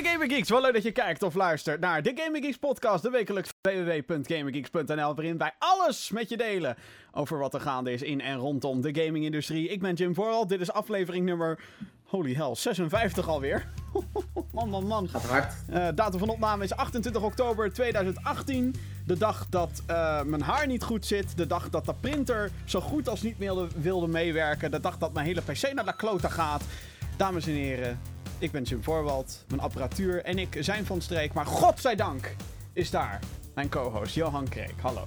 Goeie Gaming Geeks, wel leuk dat je kijkt of luistert naar de Gaming Geeks podcast, de wekelijks www.gaminggeeks.nl, waarin wij alles met je delen over wat er gaande is in en rondom de gaming-industrie. Ik ben Jim Vooral, dit is aflevering nummer, holy hell, 56 alweer. man, man, man. Gaat hard. Uh, datum van opname is 28 oktober 2018. De dag dat uh, mijn haar niet goed zit. De dag dat de printer zo goed als niet meer wilde meewerken. De dag dat mijn hele PC naar de klote gaat. Dames en heren, ik ben Jim Voorwald. Mijn apparatuur en ik zijn van streek. Maar godzijdank is daar mijn co-host Johan Kreek. Hallo.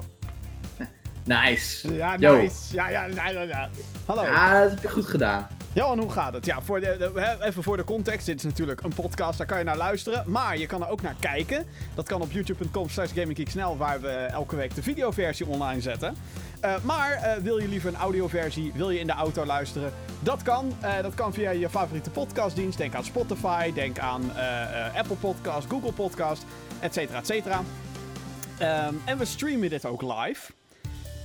Nice. Ja, nice. Ja, ja, ja, ja, Hallo. Ja, dat heb je goed gedaan. Johan, hoe gaat het? Ja, voor de, even voor de context. Dit is natuurlijk een podcast, daar kan je naar luisteren. Maar je kan er ook naar kijken. Dat kan op youtube.com slash gaminggeeksnl, waar we elke week de videoversie online zetten. Uh, maar uh, wil je liever een audioversie, wil je in de auto luisteren? Dat kan. Uh, dat kan via je favoriete podcastdienst. Denk aan Spotify, denk aan Apple Podcast, Google Podcast, et cetera, et cetera. Um, en we streamen dit ook live.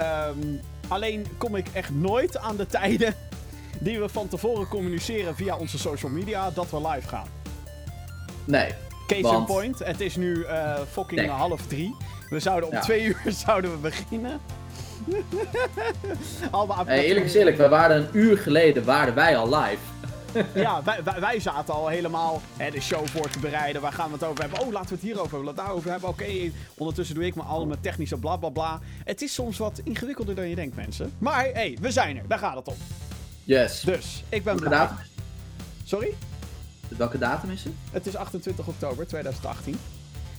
Um, alleen kom ik echt nooit aan de tijden die we van tevoren communiceren via onze social media dat we live gaan. Nee. Case want... in point, het is nu fucking nee. half drie. We zouden om ja. twee uur zouden we beginnen. hey, eerlijk is eerlijk, we waren een uur geleden waren wij al live. ja, wij, wij, zaten al helemaal hè, de show voor te bereiden. Waar gaan we het over hebben? Oh, laten we het hierover hebben. Laten we daarover hebben. Oké, okay. ondertussen doe ik me allemaal technische blablabla. Bla, bla. Het is soms wat ingewikkelder dan je denkt, mensen. Maar hé, hey, we zijn er. Daar gaat het om. Yes. Dus, ik ben Welke datum? Sorry? Welke datum is het? Het is 28 oktober 2018.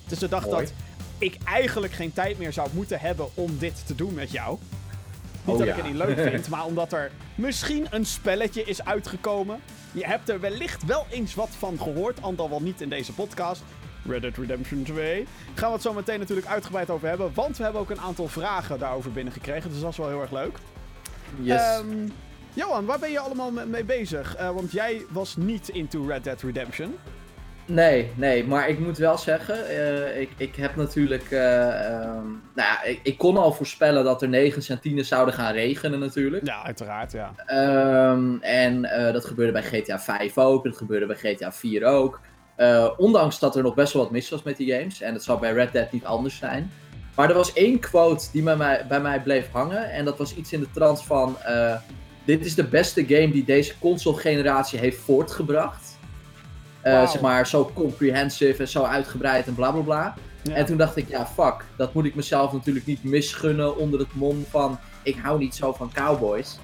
Het is de dag Mooi. dat ik eigenlijk geen tijd meer zou moeten hebben om dit te doen met jou. Niet oh, dat ja. ik het niet leuk vind, maar omdat er misschien een spelletje is uitgekomen. Je hebt er wellicht wel eens wat van gehoord, al wel niet in deze podcast. Red Dead Redemption 2. Gaan we het zo meteen natuurlijk uitgebreid over hebben. Want we hebben ook een aantal vragen daarover binnengekregen. Dus dat is wel heel erg leuk. Yes. Um, Johan, waar ben je allemaal mee bezig? Uh, want jij was niet into Red Dead Redemption. Nee, nee, maar ik moet wel zeggen, uh, ik, ik heb natuurlijk, uh, um, nou ja, ik, ik, kon al voorspellen dat er 9 en 10 zouden gaan regenen natuurlijk. Ja, uiteraard, ja. Um, en uh, dat gebeurde bij GTA 5 ook, dat gebeurde bij GTA 4 ook. ondanks dat er nog best wel wat mis was met die games, en dat zou bij Red Dead niet anders zijn. Maar er was één quote die bij mij, bij mij bleef hangen, en dat was iets in de trant van dit is de beste game die deze console-generatie heeft voortgebracht. Wow. Zeg maar, zo comprehensive en zo uitgebreid en bla bla bla. Ja. En toen dacht ik, ja, fuck, dat moet ik mezelf natuurlijk niet misgunnen onder het mom van ik hou niet zo van cowboys.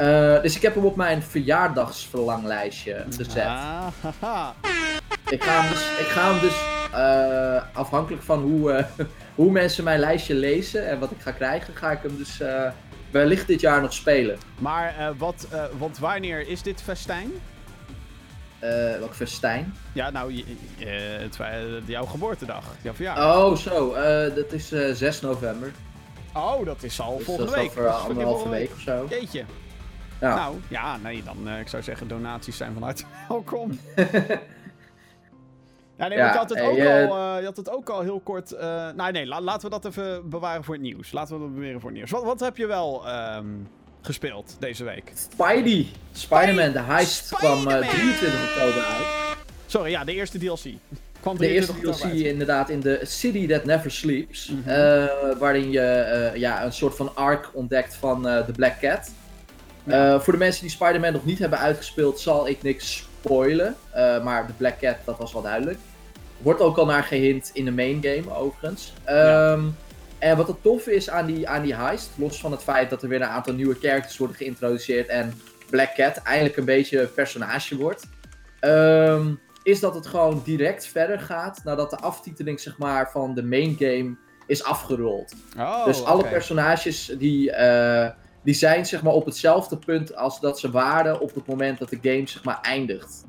Uh, dus ik heb hem op mijn verjaardagsverlanglijstje gezet. Ah, ik ga hem dus, ik ga hem dus uh, afhankelijk van hoe, hoe mensen mijn lijstje lezen en wat ik ga krijgen, ga ik hem dus wellicht dit jaar nog spelen. Maar wat, want wanneer is dit festijn? Uh, welk festijn? Ja, nou, het, jouw geboortedag, jouw verjaardag. Oh, zo. dat is 6 november. Oh, dat is al dus volgende dat week. over anderhalve week of zo. Jeetje. Ja. Nou, ja, nee, dan ik zou zeggen donaties zijn van harte welkom. Ja, nee, ja, je, had het ook al, uh, je had het ook al heel kort. Uh, nou, nee, la laten we dat even bewaren voor het nieuws. Laten we dat bewaren voor het nieuws. Wat, wat heb je wel um, gespeeld deze week? Spidey. Spider-Man, de heist Spider kwam uh, 23 oktober uit. Sorry, ja, de eerste DLC. Kwam de eerste DLC uit. inderdaad in de City That Never Sleeps. Mm -hmm. waarin je ja, een soort van arc ontdekt van de Black Cat. Ja. voor de mensen die Spider-Man nog niet hebben uitgespeeld, zal ik niks spoilen. Uh, maar de Black Cat, dat was wel duidelijk. Wordt ook al naar gehint in de main game, overigens. Ja. En wat het toffe is aan die, aan die heist, los van het feit dat er weer een aantal nieuwe characters worden geïntroduceerd en Black Cat eindelijk een beetje een personage wordt, um, is dat het gewoon direct verder gaat nadat de aftiteling zeg maar, van de main game is afgerold. Oh, dus alle okay. personages die, uh, die zijn zeg maar, op hetzelfde punt als dat ze waren op het moment dat de game zeg maar, eindigt.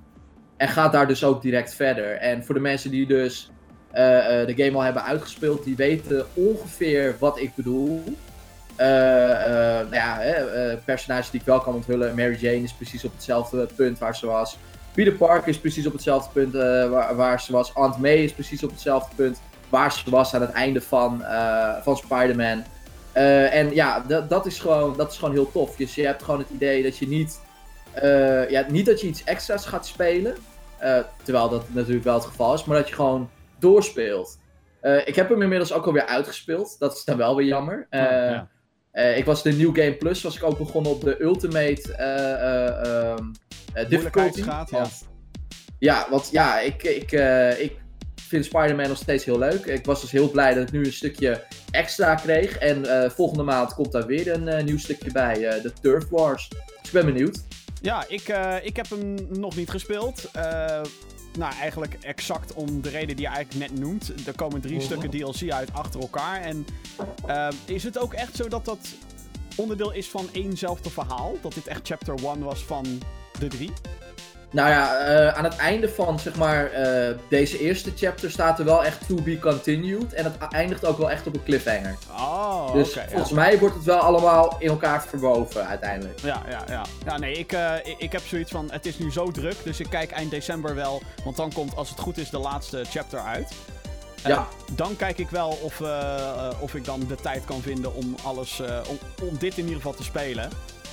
En gaat daar dus ook direct verder. En voor de mensen die dus de game al hebben uitgespeeld, die weten ongeveer wat ik bedoel. Uh, nou ja, personages die ik wel kan onthullen. Mary Jane is precies op hetzelfde punt waar ze was. Peter Parker is precies op hetzelfde punt waar, waar, ze was. Aunt May is precies op hetzelfde punt waar ze was aan het einde van, van Spider-Man. en ja, dat is, gewoon, dat is gewoon heel tof. Dus je hebt gewoon het idee dat je niet... ja, niet dat je iets extra's gaat spelen. Eh, terwijl dat natuurlijk wel het geval is, maar dat je gewoon doorspeelt. Eh, ik heb hem inmiddels ook alweer uitgespeeld. Dat is dan wel weer jammer. Oh, Eh, ja. eh, ik was de New Game Plus, was ik ook begonnen op de Ultimate eh, eh, ehm, eh, difficulty. Moeilijkheidsgraad, ja. Want- ja, want ja, ik, ik, eh, ik vind Spider-Man nog steeds heel leuk. Ik was dus heel blij dat ik nu een stukje extra kreeg. En eh, volgende maand komt daar weer een nieuw stukje bij, eh, de Turf Wars. Dus ik ben benieuwd. Ja, ik, eh, ik heb hem nog niet gespeeld. Nou, eigenlijk exact om de reden die je eigenlijk net noemt. Er komen drie Mhm. stukken DLC uit achter elkaar. En eh, is het ook echt zo dat dat onderdeel is van éénzelfde verhaal? Dat dit echt chapter 1 was van de drie? Nou ja, eh, aan het einde van zeg maar eh, deze eerste chapter staat er wel echt to be continued. En het eindigt ook wel echt op een cliffhanger. Oh, dus ja. volgens mij wordt het wel allemaal in elkaar verwoven uiteindelijk. Ja, ja, ja. Ja, nee, ik, eh, ik, ik heb zoiets van, het is nu zo druk, dus ik kijk eind december wel, want dan komt, als het goed is, de laatste chapter uit. Ja. Dan kijk ik wel of, of ik dan de tijd kan vinden om alles, om, om dit in ieder geval te spelen.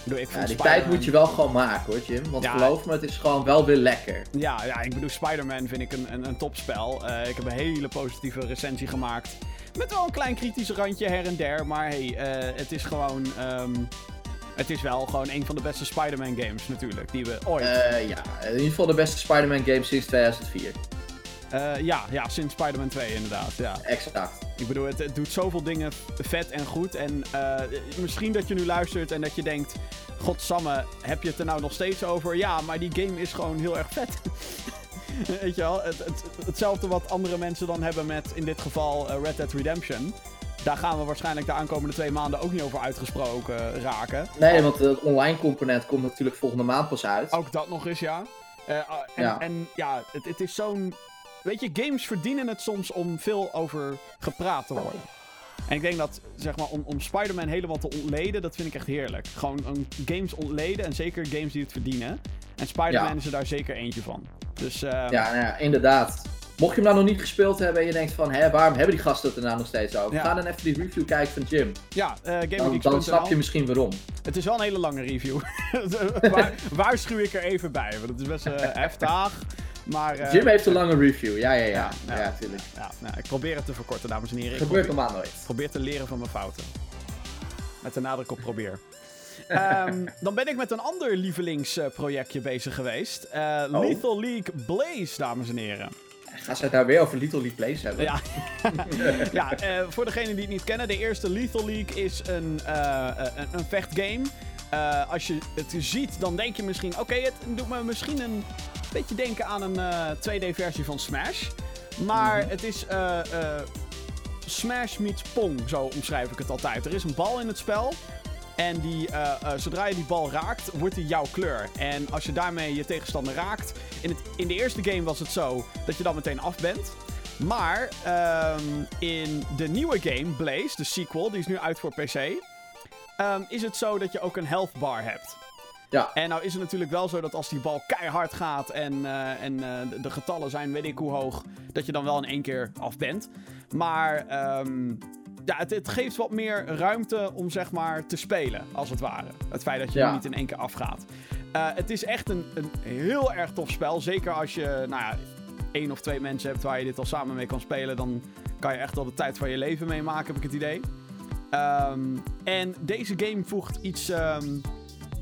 Bedoel, ik Ja, die tijd moet je wel gewoon maken hoor, Jim. Want Ja. geloof me, het is gewoon wel weer lekker. Ja, ja, ik bedoel, Spider-Man vind ik een, een, een topspel. Eh, ik heb een hele positieve recensie gemaakt. Met wel een klein kritisch randje her en der, maar hey, eh, het is gewoon... ehm, het is wel gewoon een van de beste Spider-Man games natuurlijk, die we ooit... Eh, ja, in ieder geval de beste Spider-Man game sinds 2004. Eh, ja, ja, sinds Spider-Man 2 inderdaad. Ja. Exact. Ik bedoel, het, het doet zoveel dingen vet en goed. En eh, misschien dat je nu luistert en dat je denkt... Godsamme, heb je het er nou nog steeds over? Ja, maar die game is gewoon heel erg vet. Weet je wel? Het, het, hetzelfde wat andere mensen dan hebben met, in dit geval, eh, Red Dead Redemption. Daar gaan we waarschijnlijk de aankomende twee maanden ook niet over uitgesproken raken. Nee, want het online component komt natuurlijk volgende maand pas uit. Ook dat nog eens, ja. Ah, en, Ja. en ja, het, het is zo'n... Weet je, games verdienen het soms om veel over gepraat te worden. En ik denk dat, zeg maar, om, om Spider-Man helemaal te ontleden, dat vind ik echt heerlijk. Gewoon een games ontleden en zeker games die het verdienen. En Spider-Man Ja. is er daar zeker eentje van. Dus eh, Ja, nou ja, inderdaad. Mocht je hem nou nog niet gespeeld hebben en je denkt van, hè, waarom hebben die gasten het er nou nog steeds over? Ja. Ga dan even die review kijken van Jim. ja, eh Dan, dan snap je misschien waarom. Het is wel een hele lange review. Waar, waarschuw ik er even bij, want het is best eh, heftig. Maar, eh, Jim heeft een lange review, ja, ja, ja. Ja, Ja, ja. tuurlijk. Ja, nou, ik probeer het te verkorten, dames en heren. Ik Gebeurt normaal nooit. probeer te leren van mijn fouten. Met de nadruk op probeer. Ehm, dan ben ik met een ander lievelingsprojectje bezig geweest. Eh, Oh. Lethal League Blaze, dames en heren. Ga ze het nou weer over Little League Plays hebben? Ja, ja eh, voor degenen die het niet kennen, de eerste Lethal League is een, eh, eh, een, een vechtgame. Eh, als je het ziet, dan denk je misschien... Oké, het doet me misschien een beetje denken aan een eh, 2D-versie van Smash. Maar Mhm. het is eh, eh, Smash meets Pong, zo omschrijf ik het altijd. Er is een bal in het spel. En die, eh, eh, zodra je die bal raakt, wordt die jouw kleur. En als je daarmee je tegenstander raakt. In, het, in de eerste game was het zo dat je dan meteen af bent. Maar ehm, in de nieuwe game, Blaze, de sequel, die is nu uit voor PC. ehm, is het zo dat je ook een health bar hebt. Ja. En nou is het natuurlijk wel zo dat als die bal keihard gaat en, eh, en eh, de, getallen zijn weet ik hoe hoog, dat je dan wel in één keer af bent. Maar ehm, ja, het, het geeft wat meer ruimte om zeg maar te spelen, als het ware. Het feit dat je Ja. niet in één keer afgaat. Eh, het is echt een, een heel erg tof spel. Zeker als je, nou ja, één of twee mensen hebt waar je dit al samen mee kan spelen, dan kan je echt wel de tijd van je leven meemaken, heb ik het idee. Ehm, en deze game voegt iets ehm,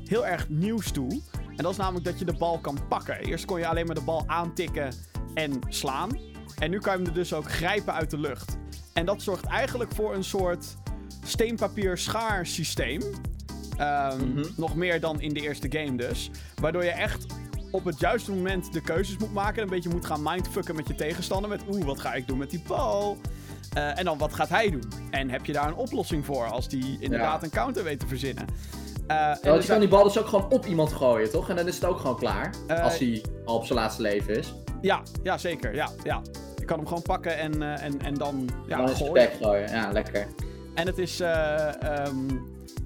heel erg nieuws toe. En dat is namelijk dat je de bal kan pakken. Eerst kon je alleen maar de bal aantikken en slaan. En nu kan je hem er dus ook grijpen uit de lucht. En dat zorgt eigenlijk voor een soort steenpapier-schaar systeem. Ehm, Mhm. Nog meer dan in de eerste game dus. Waardoor je echt op het juiste moment de keuzes moet maken. Een beetje moet gaan mindfucken met je tegenstander. Met oeh, wat ga ik doen met die bal? Eh, en dan wat gaat hij doen? En heb je daar een oplossing voor als die inderdaad Ja. een counter weet te verzinnen? Eh, je kan die bal dus ook gewoon op iemand gooien, toch? En dan is het ook gewoon klaar. Eh, als hij al op zijn laatste leven is. Ja, ja, zeker. Ja, ja. Je kan hem gewoon pakken en, eh, en, en dan ja, dan is het gooien. Ja, lekker. En het is. eh, ehm,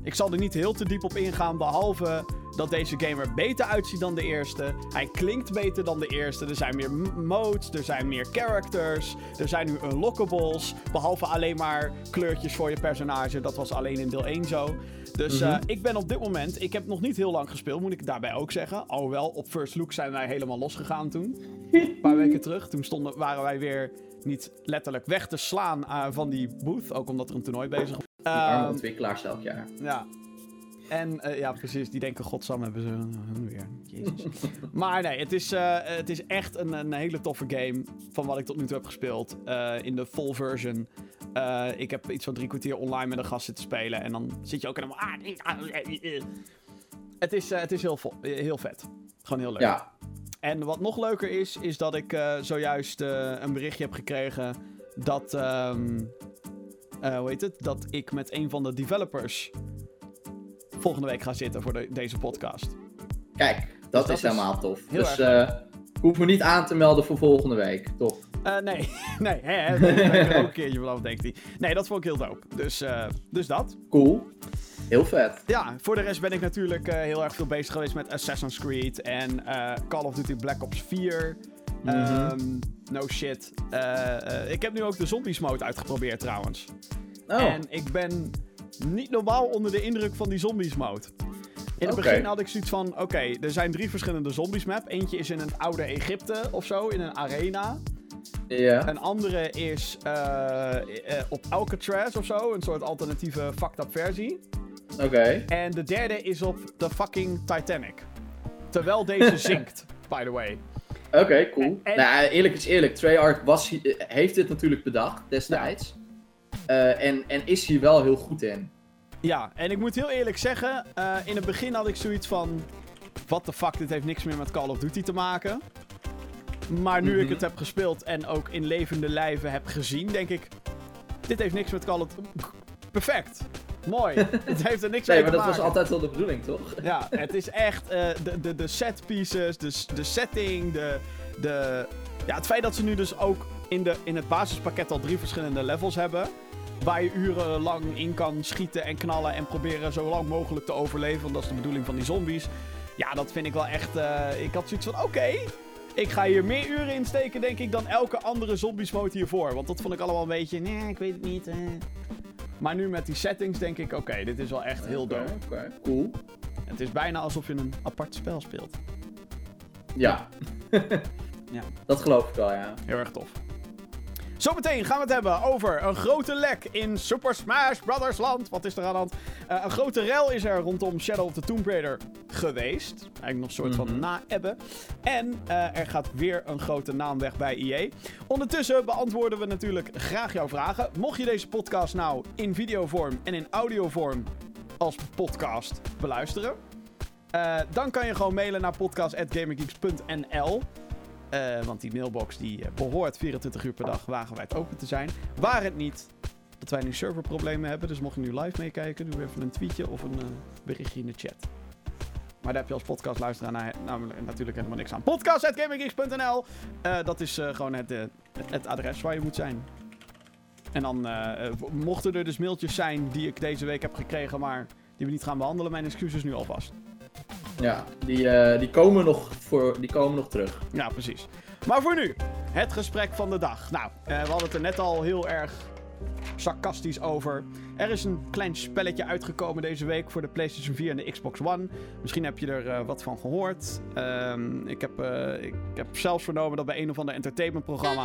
ik zal er niet heel te diep op ingaan, behalve dat deze game er beter uitziet dan de eerste. Hij klinkt beter dan de eerste. Er zijn meer modes, er zijn meer characters, er zijn nu unlockables. Behalve alleen maar kleurtjes voor je personage. Dat was alleen in deel 1 zo. Dus eh, ik ben op dit moment, ik heb nog niet heel lang gespeeld, moet ik daarbij ook zeggen. Alhoewel, op First Look zijn wij helemaal losgegaan toen. Een paar weken terug. Toen stonden, waren wij weer niet letterlijk weg te slaan eh, van die booth. Ook omdat er een toernooi bezig was. Die arme Ehm, ontwikkelaars elk jaar. ja. En eh, ja, precies. Die denken, godsam hebben ze hun weer. Jezus. maar nee, het is, eh, het is echt een, een hele toffe game. Van wat ik tot nu toe heb gespeeld. in de full version. Ik heb iets van drie kwartier online met een gast zitten spelen. En dan zit je ook helemaal... ah, ah. Het is, het is heel, heel vet. Gewoon heel leuk. Ja, En wat nog leuker is, is dat ik eh, zojuist eh, een berichtje heb gekregen dat, ehm, eh, hoe heet het, dat ik met een van de developers volgende week ga zitten voor de- deze podcast. kijk, dat, dat is is helemaal tof. Dus hoef me niet aan te melden voor volgende week. Top. Eh, nee, nee, hè, ben ik er ook een keertje vanaf, denkt hij. Nee, dat vond ik heel dope. Dus, dus dat. Cool. Heel vet. Ja, voor de rest ben ik natuurlijk eh, heel erg veel bezig geweest met Assassin's Creed en eh, Call of Duty Black Ops 4. Mhm. Ehm, no shit. Eh, ik heb nu ook de zombies mode uitgeprobeerd trouwens. Oh, En ik ben niet normaal onder de indruk van die zombies mode. In het begin had ik zoiets van: oké, er zijn drie verschillende zombies map. Eentje is in een oude Egypte of zo, in een arena. ja. Een andere is eh, op Alcatraz of zo, een soort alternatieve fucked up versie. Oké. En de derde is op de fucking Titanic. Terwijl deze zinkt, by the way. Oké, cool. En- Nou, eerlijk is eerlijk. Treyarch was, heeft dit natuurlijk bedacht destijds. Eh, en, en is hier wel heel goed in. Ja, en ik moet heel eerlijk zeggen, eh, in het begin had ik zoiets van... What the fuck, dit heeft niks meer met Call of Duty te maken. Maar nu ik Mhm. het heb gespeeld en ook in levende lijven heb gezien, denk ik... Dit heeft niks met Call of Perfect. Mooi. het heeft er niks Nee, mee maar te dat was altijd wel de bedoeling, toch? Ja, het is echt eh, de, de, de set pieces, de, de setting, de, de... Ja, het feit dat ze nu dus ook in, de, in het basispakket al drie verschillende levels hebben... Waar je urenlang in kan schieten en knallen en proberen zo lang mogelijk te overleven. Want dat is de bedoeling van die zombies. Ja, dat vind ik wel echt... eh, ik had zoiets van, oké, ik ga hier meer uren in steken, denk ik, dan elke andere zombies mode hiervoor. Want dat vond ik allemaal een beetje, nee, ik weet het niet. eh. Maar nu met die settings denk ik, oké, dit is wel echt heel dope. oké, Cool. Het is bijna alsof je een apart spel speelt. Ja. Ja. Dat geloof ik wel, ja. Heel erg tof. Zometeen gaan we het hebben over een grote lek in Super Smash Brothers land. Wat is er aan de hand? Eh, een grote rel is er rondom Shadow of the Tomb Raider geweest. Eigenlijk nog een soort van Mhm. na-ebben. En eh, er gaat weer een grote naam weg bij EA. Ondertussen beantwoorden we natuurlijk graag jouw vragen. Mocht je deze podcast nou in videovorm en in audiovorm als podcast beluisteren... eh, dan kan je gewoon mailen naar podcast.gamergeeks.nl. Eh, want die mailbox die eh, behoort 24 uur per dag wagenwijd open te zijn. Waar het niet dat wij nu serverproblemen hebben. Dus mocht je nu live meekijken, doe even een tweetje of een eh, berichtje in de chat. Maar daar heb je als podcastluisteraar na- namelijk natuurlijk helemaal niks aan. Podcast.gaminggeeks.nl Eh, Dat is gewoon het, het adres waar je moet zijn. En dan mochten er dus mailtjes zijn die ik deze week heb gekregen, maar die we niet gaan behandelen, mijn excuses nu alvast. Ja, die, eh, die, komen nog voor, die komen nog terug. Ja, precies. Maar voor nu, het gesprek van de dag. Nou, eh, we hadden het er net al heel erg sarcastisch over. Er is een klein spelletje uitgekomen deze week voor de PlayStation 4 en de Xbox One. Misschien heb je er eh, wat van gehoord. Ehm, ik, heb, ik heb zelfs vernomen dat bij een of ander entertainmentprogramma.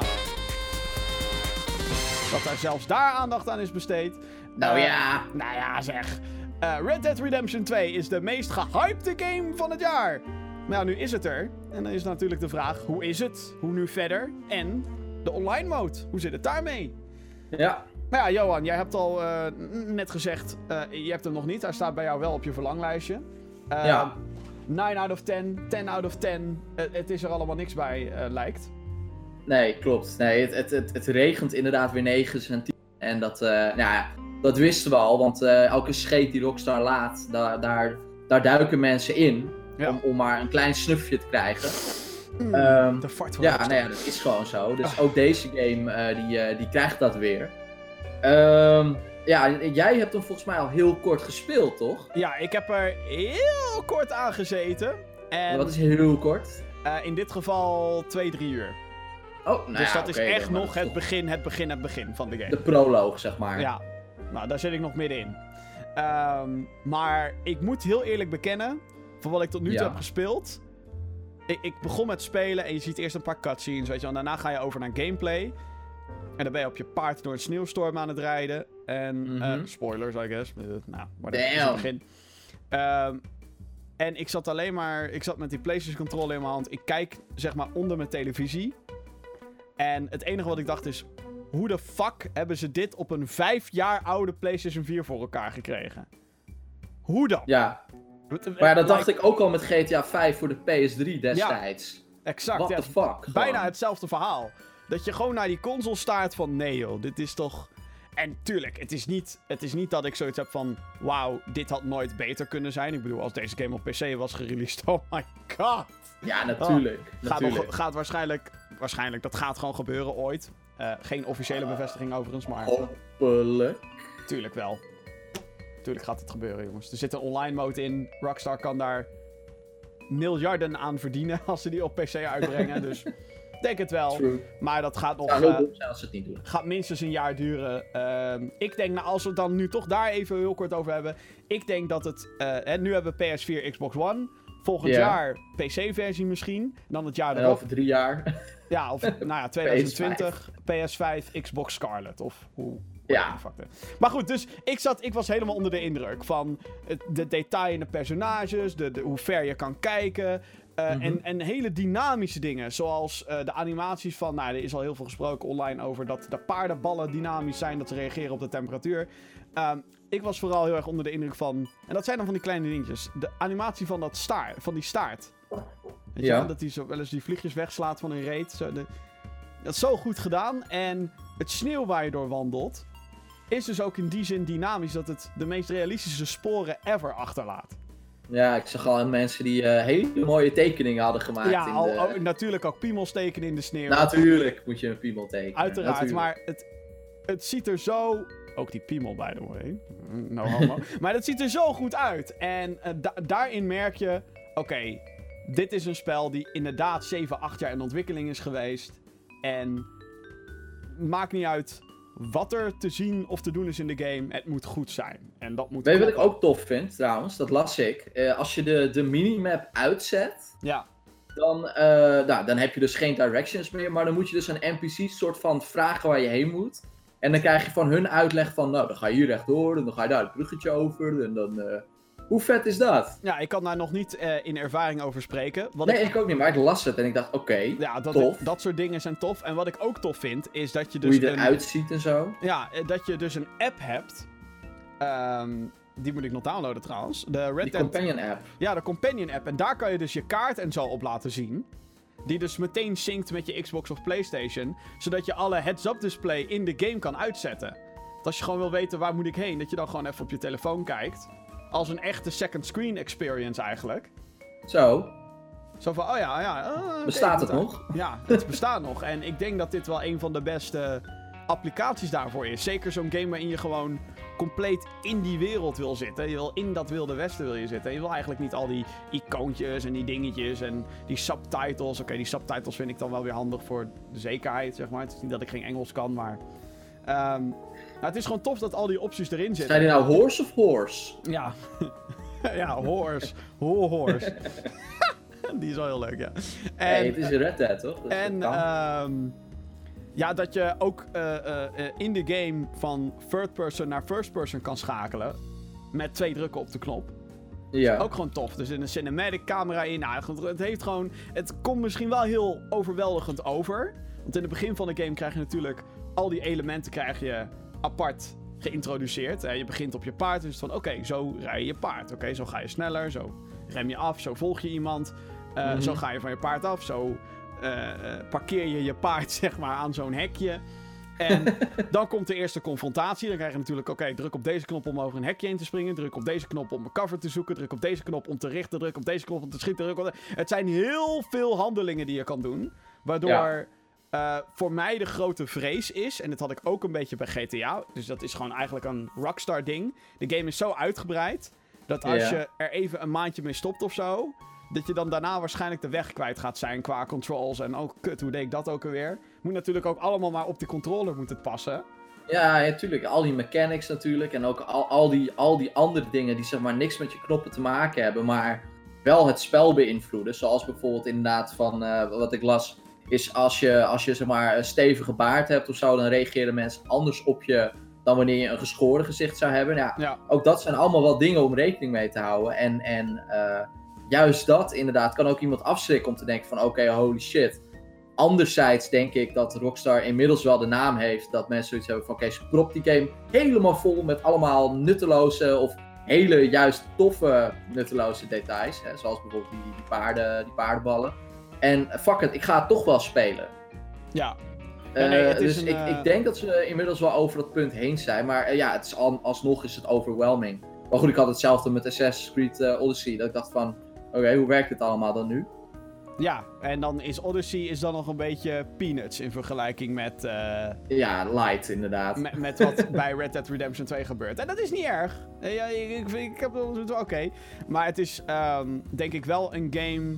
dat daar zelfs daar aandacht aan is besteed. Nou ja. Nou ja, zeg. Eh, Red Dead Redemption 2 is de meest gehypte game van het jaar. Maar ja, nu is het er. En dan is natuurlijk de vraag, hoe is het? Hoe nu verder? En de online mode, hoe zit het daarmee? Ja. Maar ja, Johan, jij hebt al eh, net gezegd, eh, je hebt hem nog niet. Hij staat bij jou wel op je verlanglijstje. Ja. 9 out of 10, 10 out of 10. Eh, het is er allemaal niks bij, lijkt. Nee, klopt. Nee, het, het, het, het regent inderdaad weer 9 en 10. En dat, eh, nou ja, dat wisten we al, want eh, elke scheet die Rockstar laat, daar, daar, daar duiken mensen in. Ja. Om, om maar een klein snufje te krijgen. Mm, Ehm, de fart Ja, nou ja, dat is gewoon zo. Dus Ah. ook deze game, eh, die, eh, die krijgt dat weer. Ehm, ja, jij hebt hem volgens mij al heel kort gespeeld, toch? Ja, ik heb er heel kort aan gezeten. En Wat is heel kort? eh, in dit geval 2, 3 uur. Oh, nou dus ja, dat is echt nog het toch begin, het begin, het begin van de game. De proloog, zeg maar. Ja, nou daar zit ik nog middenin. Ehm, maar ik moet heel eerlijk bekennen, van wat ik tot nu toe Ja. heb gespeeld. Ik, ik begon met spelen en je ziet eerst een paar cutscenes, weet je wel. En daarna ga je over naar gameplay. En dan ben je op je paard door een sneeuwstorm aan het rijden. En, Mhm. spoilers, I guess. Eh, nou, maar dat is het begin. Ehm, en ik zat alleen maar... Ik zat met die PlayStation controller in mijn hand. Ik kijk, zeg maar, onder mijn televisie. En het enige wat ik dacht is... Hoe de fuck hebben ze dit op een vijf jaar oude PlayStation 4 voor elkaar gekregen? Hoe dan? Ja, Wat- maar ja, dat dacht ik ook al met GTA 5 voor de PS3 destijds. Exact, What ja, the fuck? bijna gewoon. hetzelfde verhaal. Dat je gewoon naar die console staart van... Nee joh, dit is toch... En tuurlijk, het is niet, het is niet dat ik zoiets heb van... Wauw, dit had nooit beter kunnen zijn. Ik bedoel, als deze game op PC was gereleased... Oh my god. Ja, natuurlijk. Gaat, natuurlijk. nog, gaat waarschijnlijk... Waarschijnlijk, dat gaat gewoon gebeuren ooit. Eh, geen officiële bevestiging overigens, maar... Hopelijk. Tuurlijk wel. Tuurlijk gaat het gebeuren, jongens. Er zit een online mode in. Rockstar kan daar miljarden aan verdienen als ze die op PC uitbrengen. dus ik denk het wel. True. Maar dat gaat nog eh, als ze het niet doen. gaat minstens een jaar duren. Ehm, ik denk, nou, als we het dan nu toch daar even heel kort over hebben. Ik denk dat het. eh, hè, nu hebben we PS4, Xbox One. Volgend Ja. jaar PC-versie misschien. En dan het jaar erop. over drie jaar. Ja, of nou ja, 2020. PS5, Xbox Scarlet. Of hoe. Ja. Maar goed, dus ik, zat, ik was helemaal onder de indruk van het, de detail in de personages, de, de, hoe ver je kan kijken. eh, Mhm. en, en hele dynamische dingen, zoals eh, de animaties van, nou, er is al heel veel gesproken online over dat de paardenballen dynamisch zijn, dat ze reageren op de temperatuur. Ehm, ik was vooral heel erg onder de indruk van, en dat zijn dan van die kleine dingetjes, de animatie van, dat staart, van die staart. Weet Ja. dat hij zo wel eens die vliegjes wegslaat van een reet. Zo de, dat is zo goed gedaan. En het sneeuw waar je door wandelt, is dus ook in die zin dynamisch dat het de meest realistische sporen ever achterlaat. Ja, ik zag al mensen die eh, hele mooie tekeningen hadden gemaakt. ja, in al, de... ook- natuurlijk ook piemels tekenen in de sneeuw. Natuurlijk moet je een piemel tekenen. Uiteraard, natuurlijk. maar het, het ziet er zo... Ook die piemel, by the way. No homo. maar het ziet er zo goed uit. En eh, da- daarin merk je... Oké, dit is een spel die inderdaad 7, 8 jaar in ontwikkeling is geweest. En maakt niet uit wat er te zien of te doen is in de game. Het moet goed zijn. En dat moet Weet je wat ik ook tof vind, trouwens? Dat las ik. Eh, als je de, de minimap uitzet, Ja, dan, eh, nou, dan heb je dus geen directions meer. Maar dan moet je dus een NPC soort van vragen waar je heen moet. En dan krijg je van hun uitleg van, nou, dan ga je hier rechtdoor. En dan ga je daar het bruggetje over. En dan... eh, Hoe vet is dat? ja ik kan daar nog niet eh, in ervaring over spreken. Wat Nee, ik ik ook niet, maar ik las het en ik dacht, oké, Ja, dat, Tof. dat soort dingen zijn tof. En wat ik ook tof vind, is dat je dus hoe je een, eruit ziet en zo. ja, eh, dat je dus een app hebt. Ehm, die moet ik nog downloaden trouwens. De Red Die Dead, companion app. ja, de Companion app. En daar kan je dus je kaart en zo op laten zien. Die dus meteen synct met je Xbox of PlayStation. Zodat je alle heads-up display in de game kan uitzetten. Dat als je gewoon wil weten waar moet ik heen, dat je dan gewoon even op je telefoon kijkt. Als een echte second screen experience eigenlijk. Zo, Zo van, oh ja, ja. oké, bestaat het nog? Ja, het bestaat nog. En ik denk dat dit wel een van de beste applicaties daarvoor is. Zeker zo'n game waarin je gewoon compleet in die wereld wil zitten. Je wil in dat wilde westen wil je zitten. Je wil eigenlijk niet al die icoontjes en die dingetjes en die subtitles. Oké, die subtitles vind ik dan wel weer handig voor de zekerheid, zeg maar. Het is niet dat ik geen Engels kan, maar... ehm, nou, het is gewoon tof dat al die opties erin zitten. Zijn die nou horse of horse? Ja. ja, horse. Ho horse. die is wel heel leuk, ja. En, het is een Red Dead, toch? En ehm, ja, dat je ook eh, eh, in de game van third person naar first person kan schakelen. Met twee drukken op de knop. ja. Ook gewoon tof. Dus in een cinematic camera in. Nou, het heeft gewoon. Het komt misschien wel heel overweldigend over. Want in het begin van de game krijg je natuurlijk. Al die elementen krijg je apart geïntroduceerd. Je begint op je paard. Dus van oké, zo rij je je paard. Oké, zo ga je sneller. Zo rem je af. Zo volg je iemand. Eh, Mhm. Zo ga je van je paard af. Zo parkeer je je paard zeg maar aan zo'n hekje. En dan komt de eerste confrontatie. Dan krijg je natuurlijk, oké, druk op deze knop om over een hekje in te springen. Druk op deze knop om een cover te zoeken. Druk op deze knop om te richten. Druk op deze knop om te schieten. Druk op de- Het zijn heel veel handelingen die je kan doen. Waardoor Ja. eh, voor mij de grote vrees is, en dat had ik ook een beetje bij GTA, dus dat is gewoon eigenlijk een Rockstar ding. De game is zo uitgebreid dat als Ja. je er even een maandje mee stopt of zo, dat je dan daarna waarschijnlijk de weg kwijt gaat zijn qua controls. En ook, kut, hoe deed ik dat ook alweer? Moet natuurlijk ook allemaal maar op die controller moet het passen. Ja, ja, tuurlijk. Al die mechanics natuurlijk. En ook al, al, die, al die andere dingen die zeg maar niks met je knoppen te maken hebben. Maar wel het spel beïnvloeden. Zoals bijvoorbeeld inderdaad van eh, wat ik las. Is als je, als je zeg maar een stevige baard hebt of zo. Dan reageren mensen anders op je dan wanneer je een geschoren gezicht zou hebben. Ja, Ja, ook dat zijn allemaal wel dingen om rekening mee te houden. En, en eh, juist dat inderdaad kan ook iemand afschrikken om te denken van oké, holy shit. Anderzijds denk ik dat Rockstar inmiddels wel de naam heeft dat mensen zoiets hebben van oké, ze propt die game helemaal vol met allemaal nutteloze of hele juist toffe nutteloze details. Hè, zoals bijvoorbeeld die, die, paarden, die paardenballen. En fuck it, ik ga het toch wel spelen. ja. Ja, nee, Eh, het is dus een, ik, eh, ik denk dat ze inmiddels wel over dat punt heen zijn. Maar eh, ja, het is al, alsnog is het overwhelming. Maar goed, ik had hetzelfde met Assassin's Creed Odyssey. Dat ik dacht van, oké, hoe werkt het allemaal dan nu? Ja, en dan is Odyssey is dan nog een beetje peanuts in vergelijking met, eh, Ja, light inderdaad. met, met wat bij Red Dead Redemption 2 gebeurt. En dat is niet erg. Ja, ik, ik, ik heb wel zoiets van, oké. Maar het is ehm, denk ik wel een game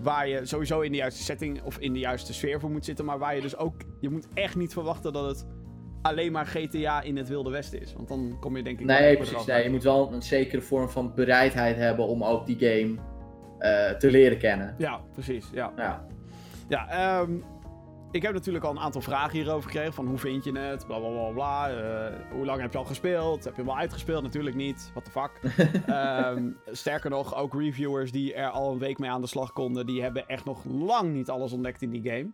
waar je sowieso in de juiste setting of in de juiste sfeer voor moet zitten. Maar waar je dus ook, je moet echt niet verwachten dat het alleen maar GTA in het Wilde Westen is. Want dan kom je denk ik... wel Nee, precies. het Nee, je moet wel een zekere vorm van bereidheid hebben om ook die game eh, te leren kennen. Ja, precies. Ja. Ja. Ja, ehm, ik heb natuurlijk al een aantal vragen hierover gekregen. Van hoe vind je het? Bla bla bla bla. Eh, hoe lang heb je al gespeeld? Heb je hem al uitgespeeld? Natuurlijk niet. What the fuck. Ehm, sterker nog, ook reviewers die er al een week mee aan de slag konden, die hebben echt nog lang niet alles ontdekt in die game.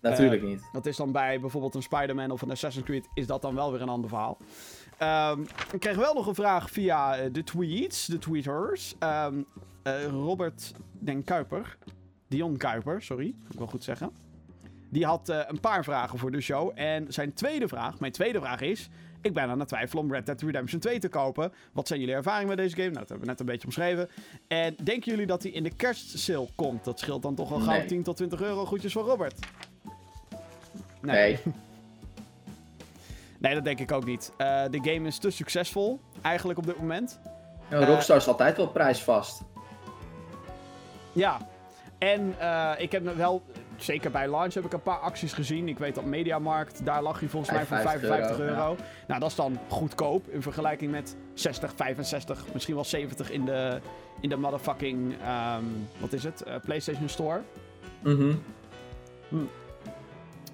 Natuurlijk Eh, niet. Dat is dan bij bijvoorbeeld een Spider-Man of een Assassin's Creed, is dat dan wel weer een ander verhaal. Ehm, ik kreeg wel nog een vraag via de tweets, de tweeters. Ehm, eh, Robert Den Kuiper, Dion Kuiper, sorry, moet ik wel goed zeggen. Die had eh, een paar vragen voor de show. En zijn tweede vraag, mijn tweede vraag is... Ik ben aan het twijfelen om Red Dead Redemption 2 te kopen. Wat zijn jullie ervaringen met deze game? Nou, dat hebben we net een beetje omschreven. En denken jullie dat hij in de kerstsale komt? Dat scheelt dan toch al gauw Nee. 10 tot 20 euro. Groetjes van Robert. Nee. Nee, dat denk ik ook niet. Eh, de game is te succesvol, eigenlijk op dit moment. Ja, Rockstar is altijd wel prijsvast. Ja. En eh, ik heb wel, zeker bij launch heb ik een paar acties gezien. Ik weet dat Mediamarkt, daar lag hij volgens mij voor 55 55 euro. euro, Nou, dat is dan goedkoop in vergelijking met 60, 65, misschien wel 70 in de, in de motherfucking, ehm, wat is het, Eh, PlayStation Store. Mhm.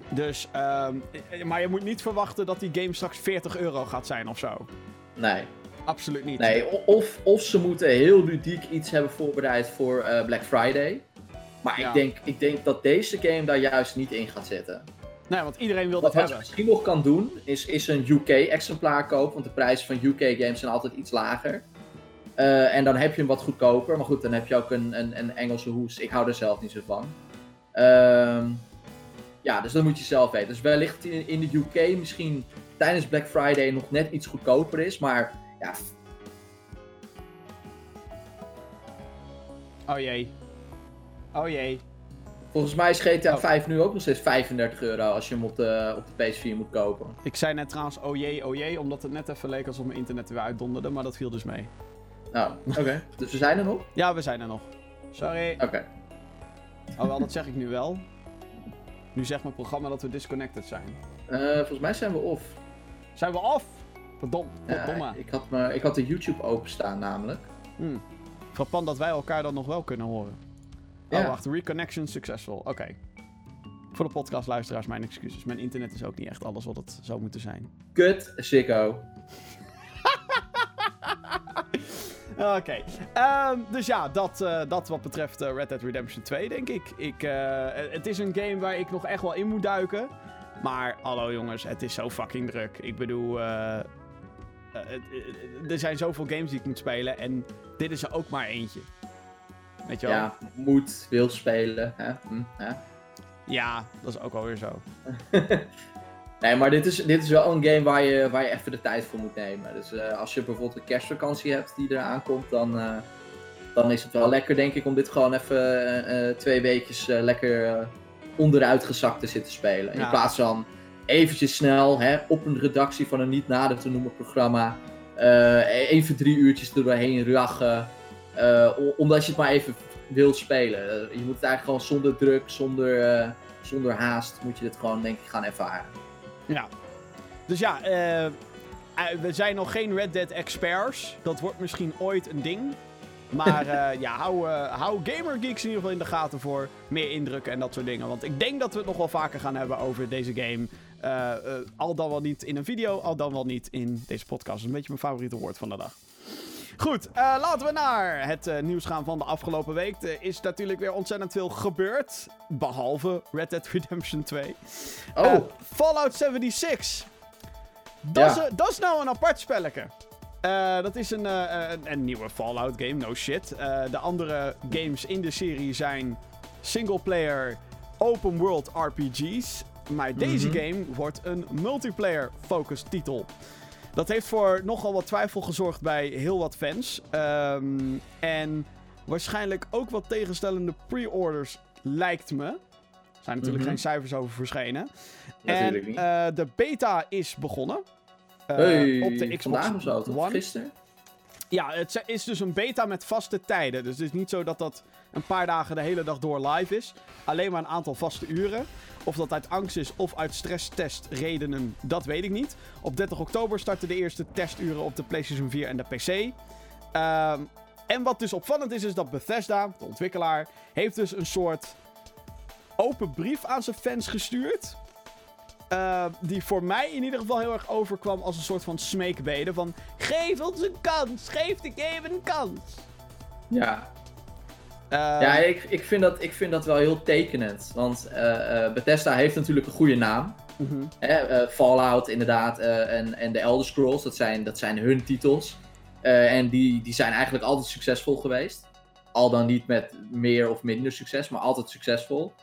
Dus, ehm, eh, maar je moet niet verwachten dat die game straks 40 euro gaat zijn of zo. Nee. Absoluut niet. Nee, of, of ze moeten heel ludiek iets hebben voorbereid voor eh, Black Friday. Maar Ja. ik, denk, ik denk dat deze game daar juist niet in gaat zitten. Nee, want iedereen wil Wat, dat wat je hebben. misschien nog kan doen, is, is een UK-exemplaar kopen. Want de prijzen van UK-games zijn altijd iets lager. Eh, en dan heb je hem wat goedkoper. Maar goed, dan heb je ook een, een, een Engelse hoes. Ik hou er zelf niet zo van. Ehm, ja, dus dat moet je zelf weten. Dus wellicht in, in de UK misschien tijdens Black Friday nog net iets goedkoper is. Maar ja, Oh jee. Oh jee. volgens mij is GTA Oh. 5 nu ook nog steeds 35 euro als je hem op de, op de PS4 moet kopen. Ik zei net trouwens oh jee, oh jee, omdat het net even leek alsof mijn internet weer uitdonderde, maar dat viel dus mee. Nou, oké. dus we zijn er nog? Ja, we zijn er nog. Sorry. Oké. Oh wel, dat zeg ik nu wel. Nu zegt mijn programma dat we disconnected zijn. Eh, volgens mij zijn we off. Zijn we off? Ja, ik, had me, ik had de YouTube openstaan namelijk. Hmm. Frappant dat wij elkaar dan nog wel kunnen horen. Ja. Oh, wacht. Reconnection successful. Oké. Voor de podcastluisteraars, mijn excuses. Mijn internet is ook niet echt alles wat het zou moeten zijn. Kut, sicko. Oké. Ehm, dus ja, dat, eh, dat wat betreft eh, Red Dead Redemption 2, denk ik. ik eh, het is een game waar ik nog echt wel in moet duiken. Maar hallo jongens, het is zo fucking druk. Ik bedoel, er zijn zoveel games die ik moet spelen. En dit is er ook maar eentje. Weet je wel? Ja, moet, wil spelen. Hè? Hm, hè? Ja, dat is ook alweer zo. Nee, maar dit is, dit is wel een game waar je, waar je even de tijd voor moet nemen. Dus eh, als je bijvoorbeeld een kerstvakantie hebt die eraan komt, dan, eh, dan is het wel lekker, denk ik, om dit gewoon even eh, eh, twee weekjes eh, lekker eh, onderuitgezakt te zitten spelen. In plaats van eventjes snel hè, op een redactie van een niet nader te noemen programma. Uh, even drie uurtjes er doorheen rachen. Uh, omdat je het maar even wilt spelen. je moet het eigenlijk gewoon zonder druk, zonder, zonder haast, moet je dit gewoon denk ik gaan ervaren. Ja. Dus ja, we zijn nog geen Red Dead experts. Dat wordt misschien ooit een ding. Maar uh, ja, hou, uh, hou Gamer Geeks in ieder geval in de gaten voor meer indrukken en dat soort dingen. Want ik denk dat we het nog wel vaker gaan hebben over deze game. Uh, al dan wel niet in een video, al dan wel niet in deze podcast. Dat is een beetje mijn favoriete woord van de dag. Goed, laten we naar het nieuws gaan van de afgelopen week. Er is natuurlijk weer ontzettend veel gebeurd. Behalve Red Dead Redemption 2. Oh. Fallout 76. Dat, ja. is, dat is nou een apart spelletje. Dat is een, een, een, nieuwe Fallout game, no shit. De andere games in de serie zijn single-player open world RPG's. Maar deze mhm. game wordt een multiplayer-focused titel. Dat heeft voor nogal wat twijfel gezorgd bij heel wat fans. Um, en waarschijnlijk ook wat tegenstellende pre-orders, lijkt me. Er zijn natuurlijk mm -hmm. geen cijfers over verschenen. Natuurlijk en de beta is begonnen. Uh, hey, op de Xbox of zo, One. Gisteren? Ja, het is dus een beta met vaste tijden. Dus het is niet zo dat dat een paar dagen de hele dag door live is. Alleen maar een aantal vaste uren. Of dat uit angst is of uit stresstestredenen, dat weet ik niet. Op 30 oktober starten de eerste testuren op de PlayStation 4 en de PC. Ehm, en wat dus opvallend is, is dat Bethesda, de ontwikkelaar, heeft dus een soort open brief aan zijn fans gestuurd. Uh, die voor mij in ieder geval heel erg overkwam als een soort van smeekbede. Van, geef ons een kans, geef de game een kans. Ja. Uh, ja, ik, ik, vind dat, ik vind dat wel heel tekenend. Want uh, Bethesda heeft natuurlijk een goede naam. Mm -hmm. Fallout inderdaad en, en de Elder Scrolls, dat zijn, dat zijn hun titels. en die, die zijn eigenlijk altijd succesvol geweest. Al dan niet met meer of minder succes, maar altijd succesvol.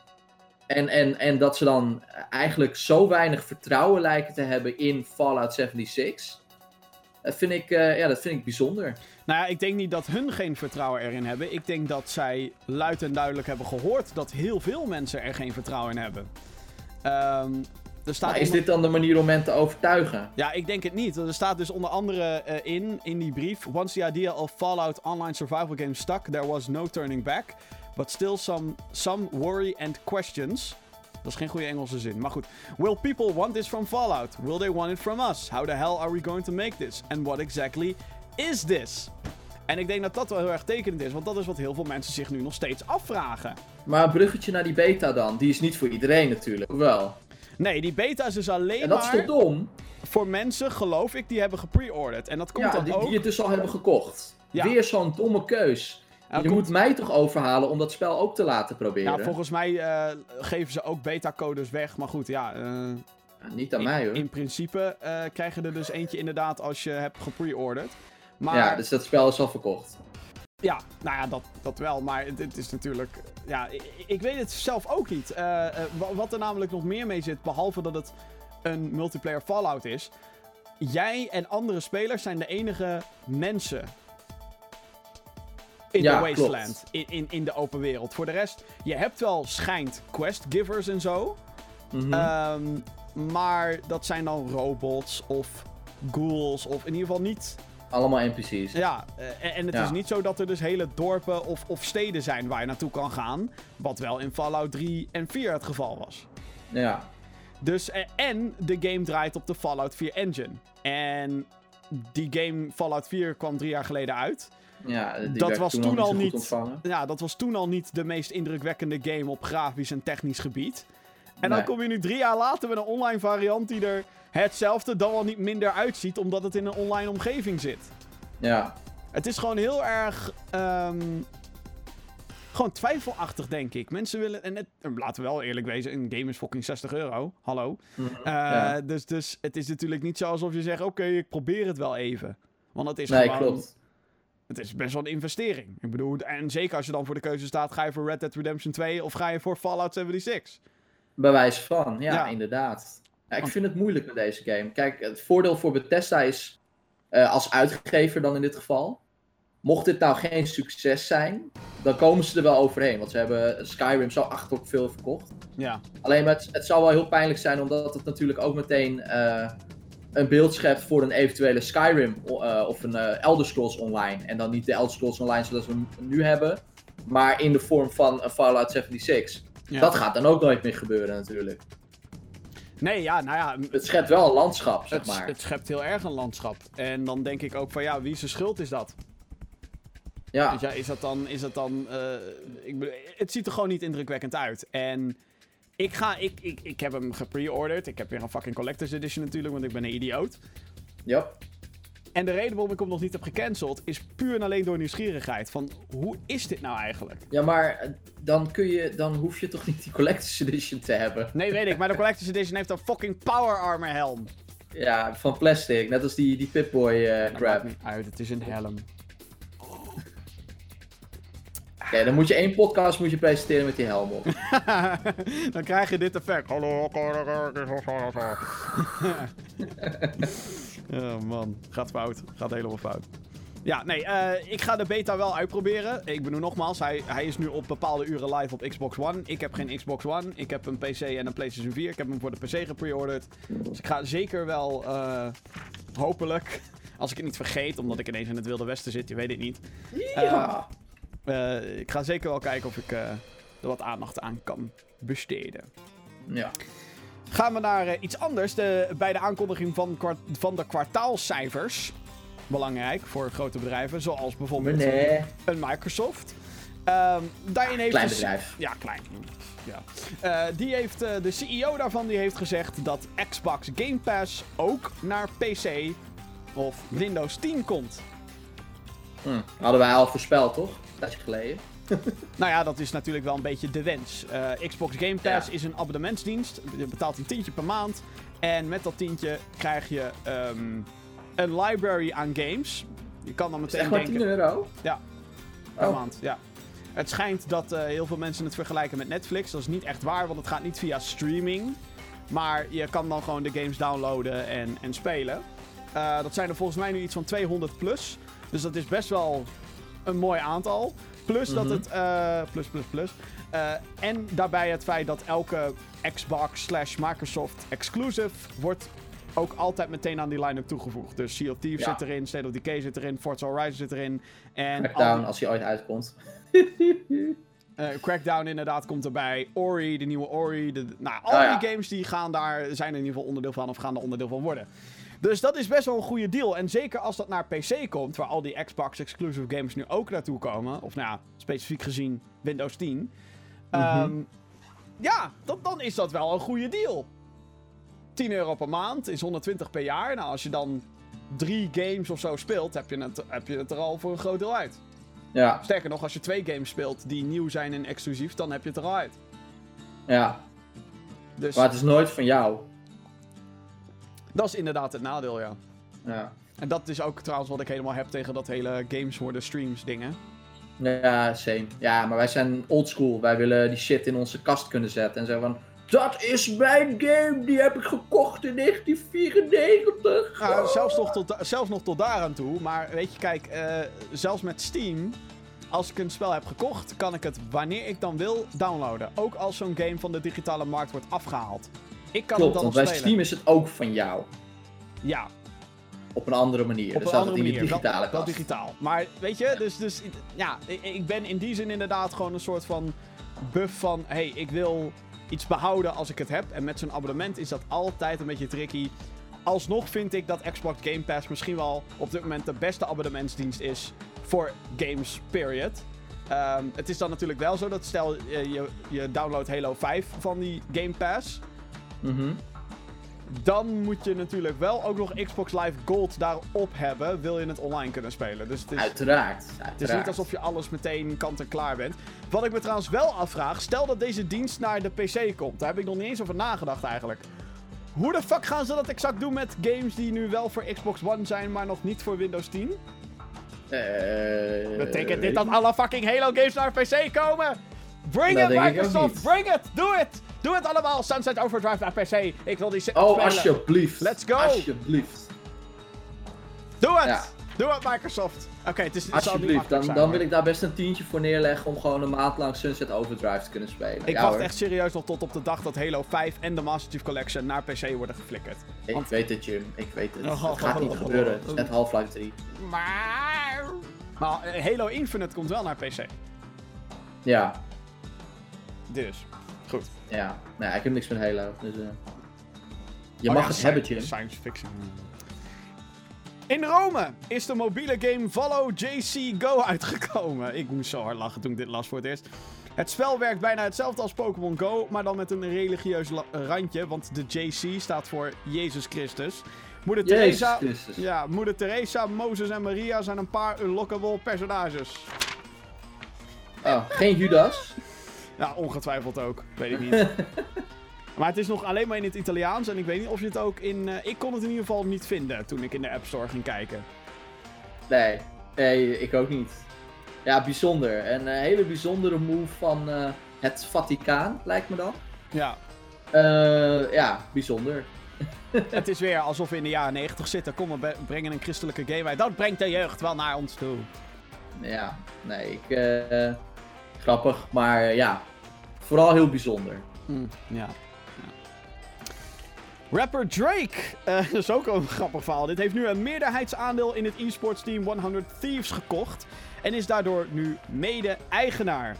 En, en, en dat ze dan eigenlijk zo weinig vertrouwen lijken te hebben in Fallout 76. Dat vind ik, uh, ja, dat vind ik bijzonder. Nou ja, ik denk niet dat hun geen vertrouwen erin hebben. Ik denk dat zij luid en duidelijk hebben gehoord dat heel veel mensen er geen vertrouwen in hebben. Um, er staat is dit dan de manier om mensen te overtuigen? Ja, ik denk het niet. Er staat dus onder andere uh, in, in die brief... Once the idea of Fallout online survival game stuck, there was no turning back but still some, some worry and questions. Dat is geen goede Engelse zin, maar goed. Will people want this from Fallout? Will they want it from us? How the hell are we going to make this? And what exactly is this? En ik denk dat dat wel heel erg tekenend is, want dat is wat heel veel mensen zich nu nog steeds afvragen. Maar een bruggetje naar die beta dan, die is niet voor iedereen natuurlijk, wel? Nee, die beta is dus alleen maar... En dat is toch dom? Voor mensen, geloof ik, die hebben gepreorderd. En dat komt ja, dan die, ook... die het dus al hebben gekocht. Ja. Weer zo'n domme keus je moet mij toch overhalen om dat spel ook te laten proberen? Ja, volgens mij uh, geven ze ook beta-codes weg. Maar goed, ja... Uh, niet aan mij hoor. In principe uh, krijg je er dus eentje inderdaad als je hebt gepreorderd. Maar... Ja, dus dat spel is al verkocht. Ja, nou ja, dat, dat wel. Maar het, is natuurlijk... Ja, ik, ik, weet het zelf ook niet. wat er namelijk nog meer mee zit, behalve dat het een multiplayer Fallout is... Jij en andere spelers zijn de enige mensen in de Wasteland. In, in, in de open wereld. Voor de rest, je hebt wel schijnt questgivers en zo. Mhm. Ehm, maar dat zijn dan robots of ghouls of in ieder geval niet... Allemaal NPC's. Ja, eh, en, het is niet zo dat er dus hele dorpen of, of steden zijn waar je naartoe kan gaan. Wat wel in Fallout 3 en 4 het geval was. Ja. Dus, eh, en de game draait op de Fallout 4 engine. En die game Fallout 4 kwam drie jaar geleden uit. Ja, dat was toen, al niet. Ja, dat was toen al niet de meest indrukwekkende game op grafisch en technisch gebied. En dan kom je nu drie jaar later met een online variant die er hetzelfde, dan wel niet minder uitziet, omdat het in een online omgeving zit. Ja. Het is gewoon heel erg. Um, gewoon twijfelachtig, denk ik. Mensen willen. En het, laten we wel eerlijk wezen: een game is fucking 60 euro. Hallo. Mm, uh, dus, dus het is natuurlijk niet zo alsof je zegt: oké, ik probeer het wel even. Want het is nee, gewoon. Klopt het is best wel een investering. Ik bedoel, en zeker als je dan voor de keuze staat, ga je voor Red Dead Redemption 2 of ga je voor Fallout 76? Bewijs van, ja, inderdaad. Ja, ik vind het moeilijk met deze game. Kijk, het voordeel voor Bethesda is, uh, als uitgever dan in dit geval, mocht dit nou geen succes zijn, dan komen ze er wel overheen. Want ze hebben Skyrim zo achterlijk veel verkocht. Ja. Alleen het, het zal wel heel pijnlijk zijn, omdat het natuurlijk ook meteen eh, een beeld schept voor een eventuele Skyrim uh, of een uh, Elder Scrolls Online. En dan niet de Elder Scrolls Online zoals we hem nu hebben, maar in de vorm van een Fallout 76. ja. Dat gaat dan ook nooit meer gebeuren natuurlijk. Nee, ja, nou ja. Het schept wel een landschap, zeg Het, maar. het schept heel erg een landschap. En dan denk ik ook van ja, wie zijn schuld is dat? Ja, Dus ja, is dat dan. Is dat dan eh, ik, het ziet er gewoon niet indrukwekkend uit. En ik, ga, ik, ik, ik heb hem gepre-ordered. Ik heb weer een fucking Collector's Edition natuurlijk, want ik ben een idioot. ja. En de reden waarom ik hem nog niet heb gecanceld is puur en alleen door nieuwsgierigheid. Van hoe is dit nou eigenlijk? ja maar eh, dan, kun je, dan hoef je toch niet die Collector's Edition te hebben. Nee, weet ik, maar de Collector's Edition heeft een fucking Power Armor helm. Ja, van plastic, net als die, die Pip-Boy eh, Dat crap. maakt niet uit, het is een helm. Oké, dan moet je één podcast moet je presenteren met die helm op. Dan krijg je dit effect. Hallo. oh man, gaat fout. Gaat helemaal fout. Ja, nee, eh, ik ga de beta wel uitproberen. Ik bedoel nogmaals, hij, hij is nu op bepaalde uren live op Xbox One. Ik heb geen Xbox One. Ik heb een PC en een PlayStation 4. Ik heb hem voor de PC gepreorderd. Dus ik ga zeker wel, eh, hopelijk, als ik het niet vergeet, omdat ik ineens in het Wilde Westen zit, je weet het niet. Ja. Eh, ik ga zeker wel kijken of ik eh, er wat aandacht aan kan besteden. ja. Gaan we naar eh, iets anders. De, bij de aankondiging van, van de kwartaalcijfers. Belangrijk voor grote bedrijven, zoals bijvoorbeeld Nee. een Microsoft. Ehm, daarin heeft Klein bedrijf. Ja, klein. Ja. Die heeft, de CEO daarvan die heeft gezegd dat Xbox Game Pass ook naar PC of Windows 10 komt. Hm. Hadden wij al voorspeld, toch? Tijdje geleden. Nou ja, dat is natuurlijk wel een beetje de wens. Eh, Xbox Game Pass Ja. is een abonnementsdienst. Je betaalt een tientje per maand. En met dat tientje krijg je ehm, een library aan games. Je kan dan meteen denken... 10 euro? Ja. Per Oh. maand, ja. Het schijnt dat eh, heel veel mensen het vergelijken met Netflix. Dat is niet echt waar, want het gaat niet via streaming. Maar je kan dan gewoon de games downloaden en, en spelen. Eh, dat zijn er volgens mij nu iets van 200 plus. Dus dat is best wel een mooi aantal. Plus dat Mhm. het... eh, plus, plus, plus. Eh, en daarbij het feit dat elke Xbox slash Microsoft exclusive wordt ook altijd meteen aan die line-up toegevoegd. Dus Sea of Thieves Ja. zit erin, State of Decay zit erin, Forza Horizon zit erin. En Crackdown, die- als hij ooit uitkomt. eh, Crackdown inderdaad komt erbij. Ori, de nieuwe Ori. De, nou, al Oh ja. die games die gaan daar, zijn er in ieder geval onderdeel van of gaan er onderdeel van worden. Dus dat is best wel een goede deal. En zeker als dat naar PC komt, waar al die Xbox exclusive games nu ook naartoe komen. Of nou ja, specifiek gezien Windows 10. ehm, ja, dan, dan is dat wel een goede deal. 10 euro per maand is 120 per jaar. Nou, als je dan drie games of zo speelt, heb je het, heb je het er al voor een groot deel uit. Ja, Sterker nog, als je twee games speelt die nieuw zijn en exclusief, dan heb je het er al uit. ja. Dus Maar het is nooit van jou. Dat is inderdaad het nadeel, ja. Ja. En dat is ook trouwens wat ik helemaal heb tegen dat hele games worden streams dingen. Ja, same. Ja, maar wij zijn oldschool. Wij willen die shit in onze kast kunnen zetten. En zeggen van... Dat is mijn game, die heb ik gekocht in 1994. Nou, zelfs, nog tot, zelfs nog tot daar aan toe. Maar weet je, kijk, eh, zelfs met Steam, als ik een spel heb gekocht, kan ik het wanneer ik dan wil downloaden. Ook als zo'n game van de digitale markt wordt afgehaald. Ik kan Klopt, dan want bij spelen. Steam is het ook van jou. Ja, Op een andere manier. op een staat andere manier. digitale wel kast. digitaal. Maar weet je, dus, dus ja, ik, ben in die zin inderdaad gewoon een soort van buff van... hey, ik wil iets behouden als ik het heb. En met zo'n abonnement is dat altijd een beetje tricky. Alsnog vind ik dat Xbox Game Pass misschien wel op dit moment de beste abonnementsdienst is voor games, period. Ehm, het is dan natuurlijk wel zo dat stel eh, je, je downloadt Halo 5 van die Game Pass... Mhm. Dan moet je natuurlijk wel ook nog Xbox Live Gold daarop hebben. Wil je het online kunnen spelen. Dus het is, Uiteraard. het is niet alsof je alles meteen kant en klaar bent. Wat ik me trouwens wel afvraag. Stel dat deze dienst naar de PC komt. Daar heb ik nog niet eens over nagedacht eigenlijk. Hoe de fuck gaan ze dat exact doen met games die nu wel voor Xbox One zijn, maar nog niet voor Windows 10? Eh, Betekent dit dat alle fucking Halo games naar PC komen? Bring Dat it, Microsoft! Bring it! Doe het! Doe het allemaal! Sunset Overdrive naar PC. Ik wil die shit Oh, spelen. alsjeblieft. Let's go. Alsjeblieft. Doe het! Ja. Doe het, Microsoft. Oké, het is het Alsjeblieft, dan, zijn, dan wil ik daar best een tientje voor neerleggen om gewoon een maand lang Sunset Overdrive te kunnen spelen. Ik Ja, wacht hoor. echt serieus nog tot op de dag dat Halo 5 en de Master Chief Collection naar PC worden geflikkerd. Ik want- weet het, Jim. Ik weet het. Oh, Het gaat niet oh, gebeuren. oh, Het is net Half-Life 3. Maar... Maar eh, Halo Infinite komt wel naar PC. Ja, Dus, goed. ja. Nee, ik heb niks met Halo. Dus, eh, Je Oh mag ja, het hebben, Jim. Science fiction. In Rome is de mobiele game Follow JC Go uitgekomen. Ik moest zo hard lachen toen ik dit las voor het eerst. Het spel werkt bijna hetzelfde als Pokémon Go, maar dan met een religieus randje, want de JC staat voor Jezus Christus. Moeder Teresa, ja, Moeder Teresa, Mozes en Maria zijn een paar unlockable personages. Oh, geen Judas. Ja, ongetwijfeld ook. Weet ik niet. maar het is nog alleen maar in het Italiaans. En ik weet niet of je het ook in... eh, ik kon het in ieder geval niet vinden toen ik in de App Store ging kijken. Nee, nee, ik ook niet. Ja, bijzonder. En een hele bijzondere move van eh, het Vaticaan, lijkt me dan. Ja, Eh, ja, bijzonder. het is weer alsof we in de jaren 90 zitten. Kom, we brengen een christelijke game uit. Dat brengt de jeugd wel naar ons toe. Ja, nee, ik, eh, grappig, maar ja, vooral heel bijzonder. Hm, ja. ja. Rapper Drake, eh, dat is ook een grappig verhaal. Dit heeft nu een meerderheidsaandeel in het e-sports team 100 Thieves gekocht. En is daardoor nu mede-eigenaar.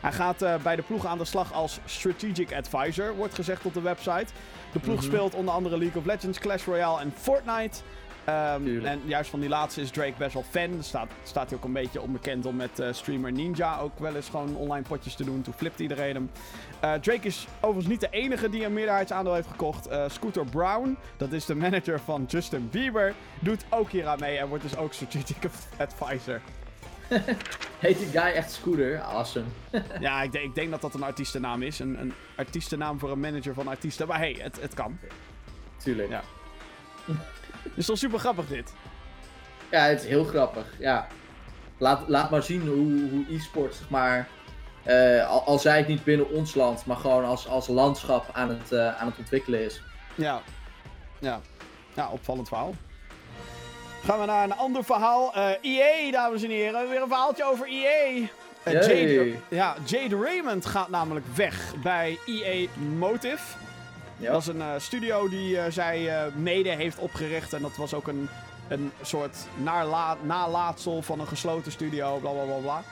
Hij gaat eh, bij de ploeg aan de slag als strategic advisor, wordt gezegd op de website. De ploeg Mhm. speelt onder andere League of Legends, Clash Royale en Fortnite. Ehm, en juist van die laatste is Drake best wel fan. Daar staat, staat hij ook een beetje onbekend om met eh, streamer Ninja ook wel eens gewoon online potjes te doen. Toen flipt iedereen hem. Eh, Drake is overigens niet de enige die een meerderheidsaandeel heeft gekocht. Eh, Scooter Brown, dat is de manager van Justin Bieber, doet ook hier aan mee en wordt dus ook strategic advisor. Heet die guy echt Scooter? Awesome. ja, ik, denk- ik denk dat dat een artiestennaam is. Een, een artiestennaam voor een manager van artiesten. Maar hey, het, het kan. Tuurlijk. Ja. Is toch super grappig dit? Ja, het is heel grappig. Ja. Laat, laat maar zien hoe, hoe e-sport, zeg maar, eh, al, al zij het niet binnen ons land, maar gewoon als, als landschap aan het, eh, aan het ontwikkelen is. Ja. Ja. Ja, opvallend verhaal. Gaan we naar een ander verhaal. Eh EA, dames en heren. Weer een verhaaltje over EA. Jade, ja, Jade Raymond gaat namelijk weg bij EA Motive. Ja. Dat is een eh, studio die eh, zij eh, mede heeft opgericht. En dat was ook een, een soort narla- nalaatsel van een gesloten studio. Bla bla bla bla.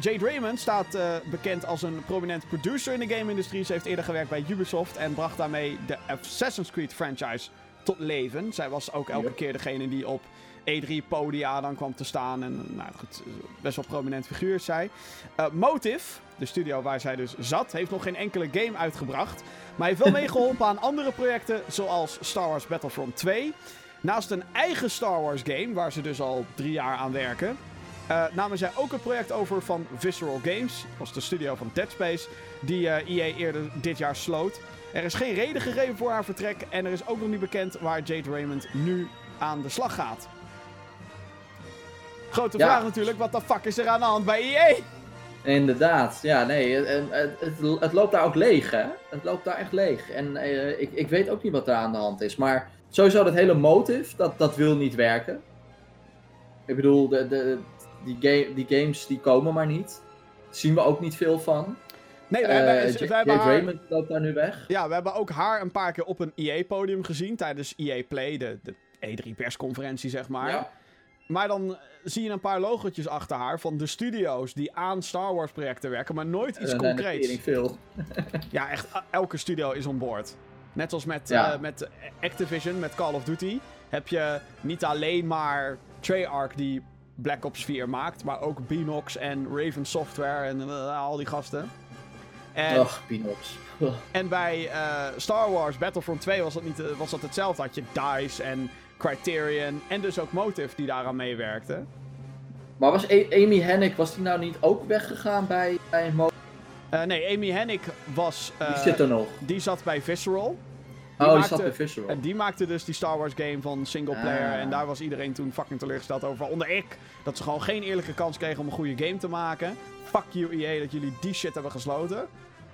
Jade Raymond staat bekend als een prominent producer in de game-industrie. Ze heeft eerder gewerkt bij Ubisoft en bracht daarmee de Assassin's Creed franchise tot leven. Zij was ook elke Ja. keer degene die op E3-podia dan kwam te staan. En nou, goed, best wel prominent figuur is zij. Eh, Motive, de studio waar zij dus zat, heeft nog geen enkele game uitgebracht. Maar heeft wel meegeholpen aan andere projecten, zoals Star Wars Battlefront 2. Naast een eigen Star Wars game, waar ze dus al drie jaar aan werken, eh, namen zij ook het project over van Visceral Games. Dat was de studio van Dead Space, die eh EA eerder dit jaar sloot. Er is geen reden gegeven voor haar vertrek en er is ook nog niet bekend waar Jade Raymond nu aan de slag gaat. Grote Ja. vraag natuurlijk, wat de fuck is er aan de hand bij EA? Inderdaad, ja, nee, het, het, het, loopt daar ook leeg, hè? Het loopt daar echt leeg. En eh, ik, ik weet ook niet wat er aan de hand is, maar sowieso dat hele motive, dat, dat wil niet werken. Ik bedoel, de, de, die, game, die games die komen maar niet. Daar zien we ook niet veel van. Nee, we Eh, hebben, J- we hebben haar, Raymond loopt daar nu weg. ja, we hebben ook haar een paar keer op een EA-podium gezien tijdens EA Play, de, de E3-persconferentie zeg maar. Ja. Maar dan eh, zie je een paar logotjes achter haar van de studio's die aan Star Wars projecten werken, maar nooit iets concreets. veel. Ja, echt, a- elke studio is on board. Net zoals met, Ja. eh, met Activision, met Call of Duty, heb je niet alleen maar Treyarch die Black Ops 4 maakt, maar ook Binox en Raven Software en eh, al die gasten. En, Och, Pinox. Ugh. en bij eh, Star Wars Battlefront 2 was dat, niet, eh, was dat hetzelfde. Had je DICE en Criterion en dus ook Motive die daaraan meewerkten. Maar was Amy Hennig, was die nou niet ook weggegaan bij, bij Mo? Eh, nee, Amy Hennig was... eh, Die zit er nog. die zat bij Visceral. Oh, die zat bij Visceral. En die maakte dus die Star Wars game van single player. Ah. En daar was iedereen toen fucking teleurgesteld over. Onder ik. Dat ze gewoon geen eerlijke kans kregen om een goede game te maken. Fuck you EA dat jullie die shit hebben gesloten.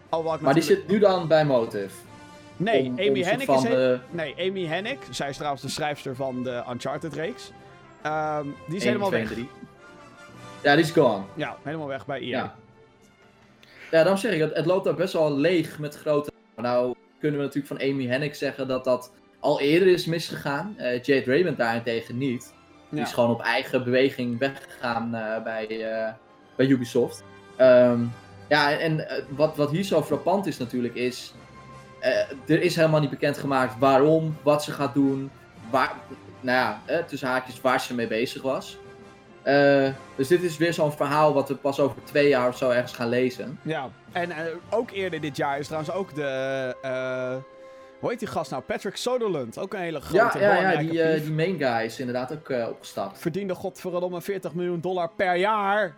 Al Maar die zit nu dan bij Motive. Nee, om- Amy Hennig van, is... he- eh, Nee, Amy Hennig. Zij is trouwens de schrijfster van de Uncharted reeks. Ehm, die is 1, helemaal 2 en weg. 3. Ja, die is gone. Ja, helemaal weg bij EA. Ja. Ja, daarom zeg ik, het, het loopt daar best wel leeg met grote... Nou kunnen we natuurlijk van Amy Hennig zeggen dat dat al eerder is misgegaan. Eh, Jade Raymond daarentegen niet. Die Ja. is gewoon op eigen beweging weggegaan eh, bij, bij Ubisoft. Ehm, ja, en wat, wat hier zo frappant is natuurlijk is... eh, er is helemaal niet bekendgemaakt waarom, wat ze gaat doen, waar, nou ja, eh, tussen haakjes waar ze mee bezig was. Eh, dus dit is weer zo'n verhaal wat we pas over twee jaar of zo ergens gaan lezen. Ja, en ook eerder dit jaar is trouwens ook de... hoe heet die gast nou? Patrick Soderlund. Ook een hele grote, Ja, ja, ja die, die main guy is inderdaad ook opgestapt. Verdiende godverdomme 40 miljoen dollar per jaar.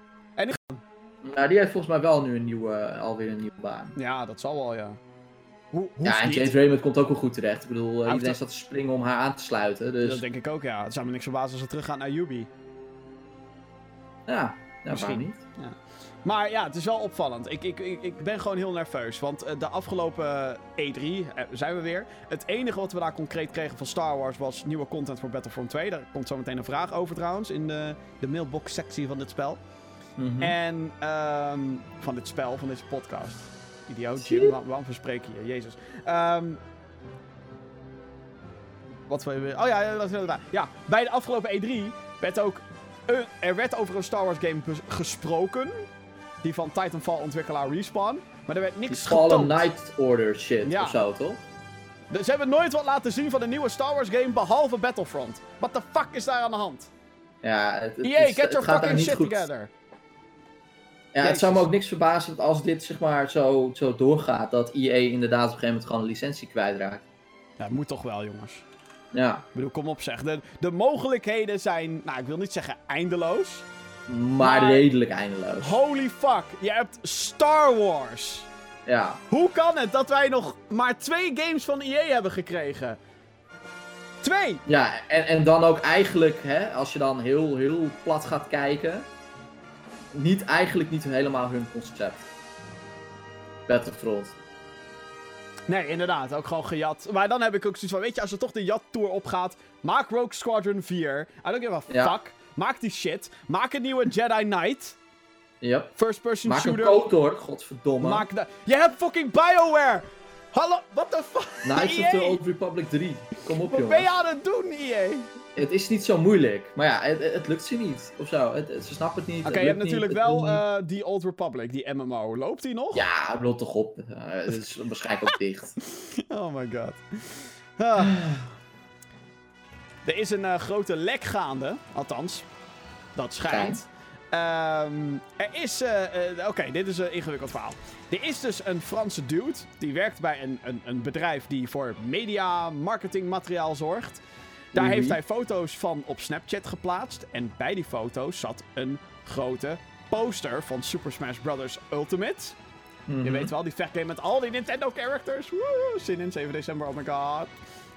Nou, die heeft volgens mij wel nu een nieuwe, alweer een nieuwe baan. Ja, dat zal wel, ja. Hoe, hoe Ja, en James Raymond komt ook wel goed terecht. Ik bedoel, eh, Auto- iedereen staat te springen om haar aan te sluiten. Dus Dat denk ik ook, ja. Het zou me niks verbazen als ze teruggaan naar Ubi. ja, ja Misschien. niet? Maar ja, het is wel opvallend. Ik, ik, ik, ik ben gewoon heel nerveus. Want eh, de afgelopen E3 eh, zijn we weer. Het enige wat we daar concreet kregen van Star Wars was nieuwe content voor Battlefront 2. Daar komt zo meteen een vraag over trouwens in de, de mailbox sectie van dit spel. Mhm. En ehm, van dit spel, van deze podcast. Idioot, Jim, waar- waarom verspreek je je? Jezus. Ehm, wat wil je weer? Oh ja, ja, dat is. Ja, bij de afgelopen E3 werd ook. een- er werd over een Star Wars game gesproken. Die van Titanfall ontwikkelaar Respawn. Maar er werd Die niks Fallen getoond. Night Order shit Ja. of zo, toch? Dus Ze hebben nooit wat laten zien van een nieuwe Star Wars game behalve Battlefront. What the fuck is daar aan de hand? Ja, het, het, EA, is- get your fucking shit goed. together. Ja, het zou me ook niks verbazen dat als dit zeg maar zo, zo doorgaat, dat EA inderdaad op een gegeven moment gewoon een licentie kwijtraakt. Ja, moet toch wel, jongens. Ja, Ik bedoel, kom op zeg. De, de mogelijkheden zijn, nou ik wil niet zeggen eindeloos. maar, Maar- redelijk eindeloos. Holy fuck, je hebt Star Wars. Ja, Hoe kan het dat wij nog maar twee games van EA hebben gekregen? Twee! ja en, en dan ook eigenlijk, hè, als je dan heel, heel plat gaat kijken, niet, eigenlijk niet helemaal hun concept. Battlefront. Nee, inderdaad, ook gewoon gejat. Maar dan heb ik ook zoiets van, weet je, als er toch de jat-tour opgaat, maak Rogue Squadron 4. I don't give a Ja. fuck. Maak die shit. Maak een nieuwe Jedi Knight. Yep. First person Maak een shooter. KOTOR, godverdomme. Maak de... Je hebt fucking BioWare! Hallo, what the fuck? Knights of EA? the Old Republic 3. Kom op, Wat ben je aan het doen, E EA? Het is niet zo moeilijk. Maar ja, het, het lukt ze niet. Of zo. Het, het- ze snappen het niet. Oké, het je hebt niet, natuurlijk het wel eh, die Old Republic, die MMO. Loopt die nog? Ja, rot toch op. Eh, het is waarschijnlijk ook dicht. Oh my god. Ah. Er is een eh, grote lek gaande, althans. Dat schijnt. Ehm, er is. Oké, dit is een ingewikkeld verhaal. Er is dus een Franse dude. Die werkt bij een, een, een bedrijf die voor media, marketing, materiaal zorgt. Daar Mhm. heeft hij foto's van op Snapchat geplaatst. En bij die foto's zat een grote poster van Super Smash Bros. Ultimate. Je Mhm. weet wel, die vechtgame met al die Nintendo characters. Woe, zin in, 7 december, oh my god.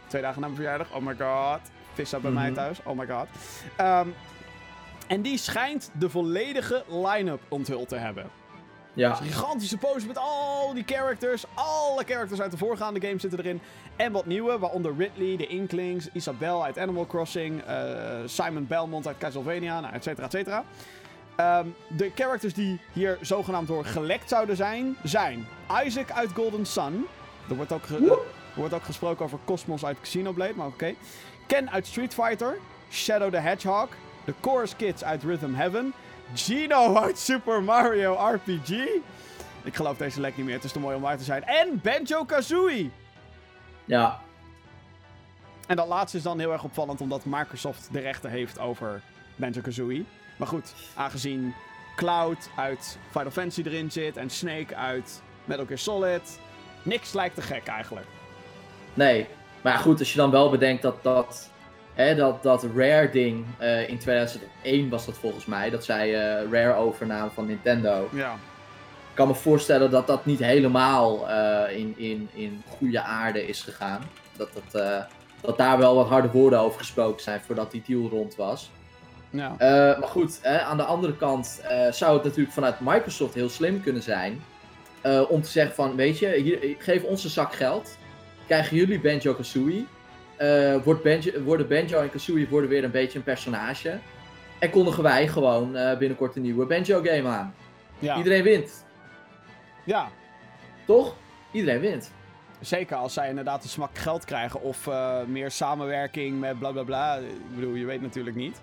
Twee dagen na mijn verjaardag, oh my god. Vissa bij mij Mhm. thuis, oh my god. Ehm, en die schijnt de volledige line-up onthuld te hebben. Ja. Een gigantische poster met al die characters. Alle characters uit de voorgaande game zitten erin. En wat nieuwe, waaronder Ridley, de Inklings, Isabel uit Animal Crossing, eh, Simon Belmont uit Castlevania, nou, et cetera, et cetera. Ehm, de characters die hier zogenaamd door gelekt zouden zijn, zijn Isaac uit Golden Sun. Er wordt ook, er wordt ook gesproken over Cosmos uit Xenoblade, maar oké. Ken uit Street Fighter. Shadow the Hedgehog. De Chorus Kids uit Rhythm Heaven. Gino uit Super Mario RPG. Ik geloof deze lek niet meer, het is te mooi om waar te zijn. En Banjo-Kazooie. Ja. En dat laatste is dan heel erg opvallend, omdat Microsoft de rechten heeft over Banjo-Kazooie. Maar goed, aangezien Cloud uit Final Fantasy erin zit en Snake uit Metal Gear Solid. Niks lijkt te gek eigenlijk. Nee. Maar goed, als je dan wel bedenkt dat dat, hè, dat, dat Rare ding eh, in 2001 was dat volgens mij, dat zij eh, Rare overnamen van Nintendo. Ja. Ik kan me voorstellen dat dat niet helemaal eh, in, in, in goede aarde is gegaan. Dat, dat, dat daar wel wat harde woorden over gesproken zijn voordat die deal rond was. Ja. Maar goed, hè, aan de andere kant zou het natuurlijk vanuit Microsoft heel slim kunnen zijn. om te zeggen van, weet je, hier, geef ons een zak geld. Krijgen jullie Banjo-Kazooie. Eh, wordt Banjo, worden Banjo en Kazooie worden weer een beetje een personage. En kondigen wij gewoon eh, binnenkort een nieuwe Banjo-game aan. Ja. Iedereen wint, ja, toch? Iedereen wint. zeker als zij inderdaad een smak geld krijgen of eh, meer samenwerking met bla bla bla. Ik bedoel, je weet natuurlijk niet.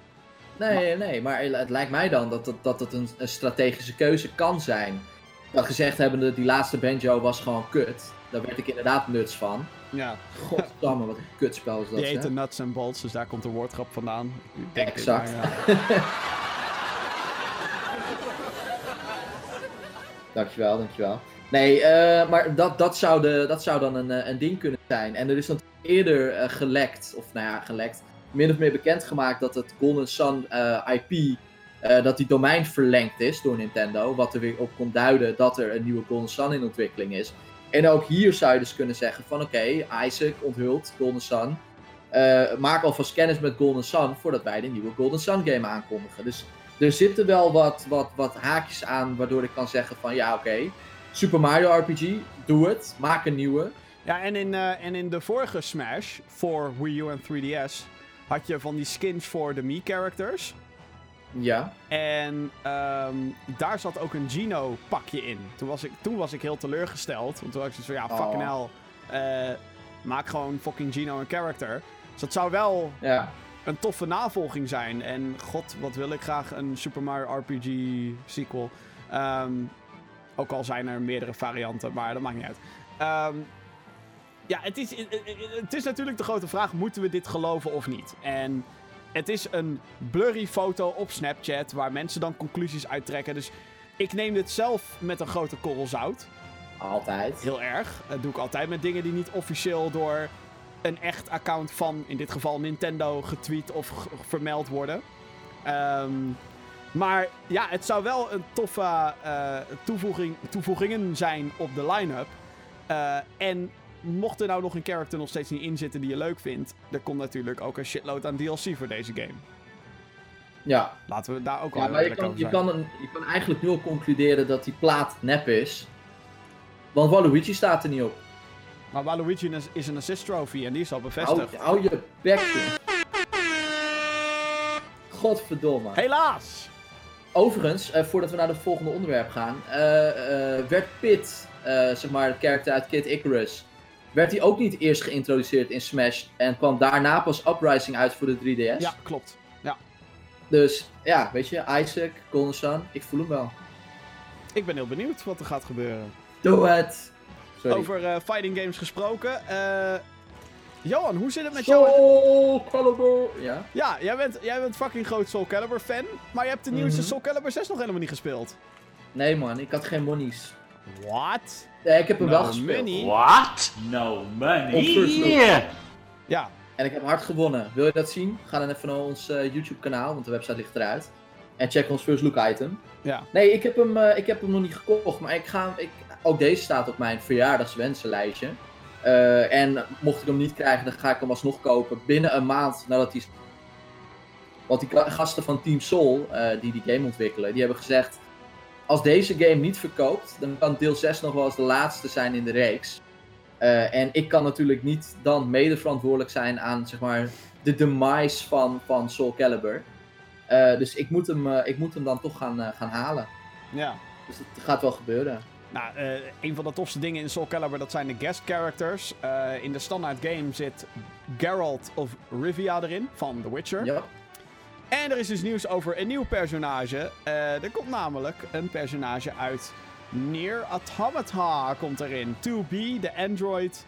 Nee, nee, maar het lijkt mij dan dat het, dat het een, een strategische keuze kan zijn. Dat gezegd hebbende, die laatste Banjo was gewoon kut. Daar werd ik inderdaad nuts van. Ja, Goddamme, wat een kutspel is dat, die hè? eten nuts en bolts, dus daar komt de woordgrap vandaan. Denk- Exact. maar ja. Dankjewel, dankjewel. Nee, eh, maar dat, dat, zou de, dat zou dan een, eh, een ding kunnen zijn. En er is natuurlijk eerder eh, gelekt, of nou ja, gelekt, min of meer bekendgemaakt dat het Golden Sun IP, dat die domein verlengd is door Nintendo. Wat er weer op kon duiden dat er een nieuwe Golden Sun in ontwikkeling is. En ook hier zou je dus kunnen zeggen van oké, Isaac onthult Golden Sun. Eh, maak alvast kennis met Golden Sun voordat wij de nieuwe Golden Sun game aankondigen. Dus er zitten wel wat, wat, wat haakjes aan waardoor ik kan zeggen van ja oké, Super Mario RPG, doe het, maak een nieuwe. Ja, en in, eh, en in de vorige Smash voor Wii U en 3DS had je van die skins voor de Mii-characters. Ja, En ehm, daar zat ook een Gino-pakje in. Toen was, ik, toen was ik heel teleurgesteld. Want toen was ik zoiets van, ja, fucking Oh. hell. eh, maak gewoon fucking Gino een character. Dus dat zou wel ja. een toffe navolging zijn. En god, wat wil ik graag een Super Mario RPG sequel. Ehm, ook al zijn er meerdere varianten, maar dat maakt niet uit. Ehm, ja, het is, het is natuurlijk de grote vraag, moeten we dit geloven of niet? En het is een blurry foto op Snapchat waar mensen dan conclusies uittrekken. Dus ik neem dit zelf met een grote korrel zout. Altijd. Heel erg. Dat doe ik altijd met dingen die niet officieel door een echt account van, in dit geval Nintendo, getweet of vermeld worden. Ehm, maar ja, het zou wel een toffe eh, toevoeging, toevoegingen zijn op de line-up. Eh, en mocht er nou nog een character nog steeds niet in zitten die je leuk vindt, er komt natuurlijk ook een shitload aan DLC voor deze game. Ja, Laten we daar ook al ja maar je kan, je, kan een, je kan eigenlijk nu al concluderen dat die plaat nep is. Want Waluigi staat er niet op. Maar Waluigi is, is een assist trophy en die is al bevestigd. Hou, je bekje. Godverdomme. Helaas! Overigens, eh, voordat we naar het volgende onderwerp gaan, eh, eh, werd Pit, zeg maar, het karakter uit Kid Icarus, werd hij ook niet eerst geïntroduceerd in Smash en kwam daarna pas Uprising uit voor de 3DS? Ja, klopt. Dus ja, weet je, Isaac, Golden Sun, ik voel hem wel. Ik ben heel benieuwd wat er gaat gebeuren. Doe het! Sorry. Over eh, fighting games gesproken. eh, Johan, hoe zit het met jou? Soul Calibur! Ja? Ja, jij bent, jij bent fucking groot Soul Calibur fan. Maar je hebt de nieuwste Mhm. Soul Calibur 6 nog helemaal niet gespeeld. Nee man, ik had geen monies. What? Nee, ik heb hem wel No gespeeld. money. What? No money. Op first look. Yeah. Ja, En ik heb hard gewonnen. Wil je dat zien? Ga dan even naar ons eh, YouTube kanaal, want de website ligt eruit. En check ons first look item. ja. Nee, ik heb hem, eh, ik heb hem nog niet gekocht, maar ik ga, ik, ook deze staat op mijn verjaardagswensenlijstje. Eh, en mocht ik hem niet krijgen, dan ga ik hem alsnog kopen binnen een maand nadat hij... Want die gasten van Team Soul, eh, die die game ontwikkelen, die hebben gezegd... Als deze game niet verkoopt, dan kan deel 6 nog wel eens de laatste zijn in de reeks. Eh, en ik kan natuurlijk niet dan mede verantwoordelijk zijn aan, zeg maar, de demise van, van Soul Calibur. Eh, dus ik moet, hem, eh, ik moet hem dan toch gaan, gaan halen. ja. Dus het gaat wel gebeuren. Nou, een van de tofste dingen in Soul Calibur, dat zijn de guest characters. In de standaard game zit Geralt of Rivia erin, van The Witcher. Ja. En er is dus nieuws over een nieuw personage. Eh, er komt namelijk een personage uit Nier Automata komt erin. 2B, de android,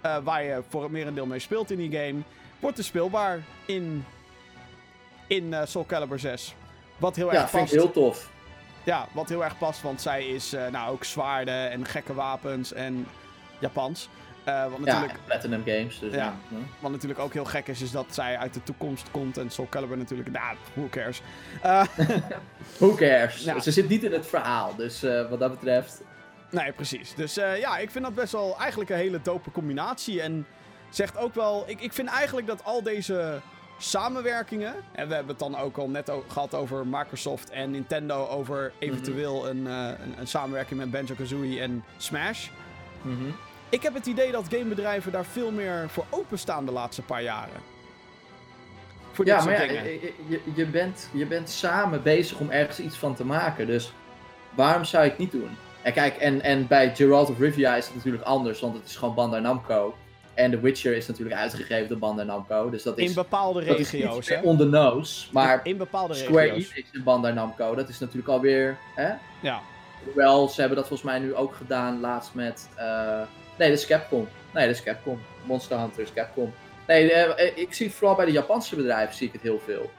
eh, waar je voor het merendeel mee speelt in die game, wordt dus speelbaar in, in eh, Soul Calibur 6. Wat heel Ja, erg vind past. ik heel tof. Ja, wat heel erg past, want zij is nou ook zwaarden en gekke wapens en Japans. Wat, Ja, natuurlijk, en Platinum Games. Dus Ja. ja. wat natuurlijk ook heel gek is, is dat zij uit de toekomst komt. En Soul Calibur natuurlijk, nou, who cares. Eh, Who cares? Ja. Ze zit niet in het verhaal, dus eh, wat dat betreft. nee, precies. Dus ja, ik vind dat best wel eigenlijk een hele dope combinatie. En zegt ook wel, ik, ik vind eigenlijk dat al deze samenwerkingen. En we hebben het dan ook al net gehad over Microsoft en Nintendo. Over eventueel een, eh, een, een samenwerking met Banjo Kazooie en Smash. Mhm. Ik heb het idee dat gamebedrijven daar veel meer voor openstaan de laatste paar jaren. Voor dit Ja, soort maar ja, dingen. je, je, bent, je bent samen bezig om ergens iets van te maken. Dus waarom zou je het niet doen? En kijk, en, en bij Geralt of Rivia is het natuurlijk anders, want het is gewoon Bandai Namco. En The Witcher is natuurlijk uitgegeven door Bandai Namco. Dus dat is, in bepaalde dat regio's, meer on the nose. Maar in bepaalde Square regio's. Enix en Bandai Namco, dat is natuurlijk alweer... Hè? Ja. Hoewel, ze hebben dat volgens mij nu ook gedaan laatst met... eh, nee, dat is Capcom. Nee, dat is Capcom. Monster Hunter is Capcom. Nee, eh, eh, ik zie het vooral bij de Japanse bedrijven zie ik het heel veel.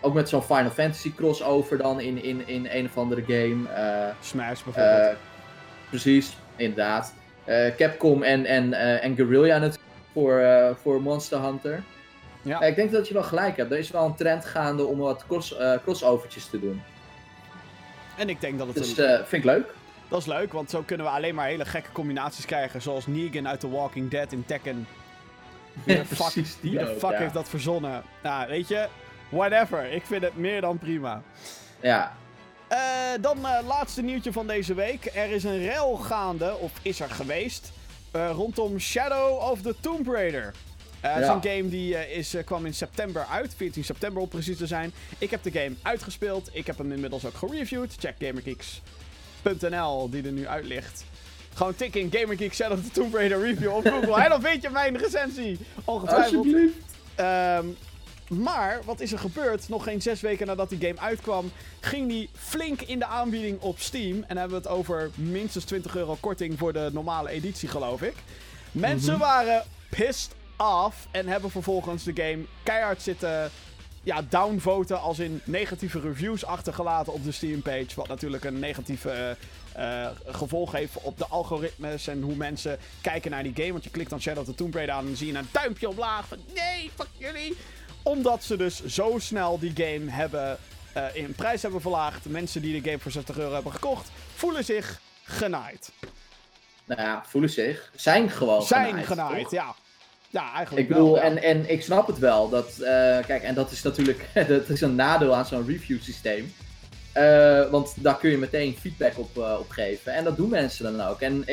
Ook met zo'n Final Fantasy crossover dan in, in, in een of andere game. eh, Smash bijvoorbeeld. precies, inderdaad. Capcom en, en, en Guerrilla natuurlijk voor, voor Monster Hunter. Ja. Ik denk dat je wel gelijk hebt. Er is wel een trend gaande om wat cross, crossovertjes te doen. en ik denk dat het Dus een, vind ik leuk. Dat is leuk, want zo kunnen we alleen maar hele gekke combinaties krijgen. Zoals Negan uit The Walking Dead in Tekken. Wie de fuck, Precies, die wie de ook, fuck ja. heeft dat verzonnen? Nou, weet je, whatever. Ik vind het meer dan prima. Ja, Eh, dan eh laatste nieuwtje van deze week. Er is een rel gaande, of is er geweest, eh, rondom Shadow of the Tomb Raider. Eh, Het is Ja. een game die is, kwam in september uit, 14 september om precies te zijn. Ik heb de game uitgespeeld, ik heb hem inmiddels ook gereviewd. Check gamergeeks.nl die er nu uit ligt. Gewoon tik in Gamergeeks Shadow of the Tomb Raider review op Google. en dan vind je mijn recensie. Ongetwijfeld. Ehm, maar, wat is er gebeurd? Nog geen zes weken nadat die game uitkwam, ging die flink in de aanbieding op Steam. En dan hebben we het over minstens 20 euro korting voor de normale editie, geloof ik. Mensen waren pissed off en hebben vervolgens de game keihard zitten ja, downvoten, als in negatieve reviews achtergelaten op de Steam-page. Wat natuurlijk een negatieve eh, eh, gevolg heeft op de algoritmes en hoe mensen kijken naar die game. Want je klikt dan Shadow of the Tomb Raider aan en dan zie je een duimpje omlaag van nee, fuck jullie. Omdat ze dus zo snel die game hebben eh, in prijs hebben verlaagd. Mensen die de game voor 60 euro hebben gekocht, voelen zich genaaid. Nou ja, voelen zich. Zijn gewoon Zijn genaaid, ja. Ja, eigenlijk Ik bedoel, wel, ja. en, en ik snap het wel. Dat, eh, kijk, en dat is natuurlijk dat is een nadeel aan zo'n review systeem. Eh, want daar kun je meteen feedback op, eh, op geven. En dat doen mensen dan ook. En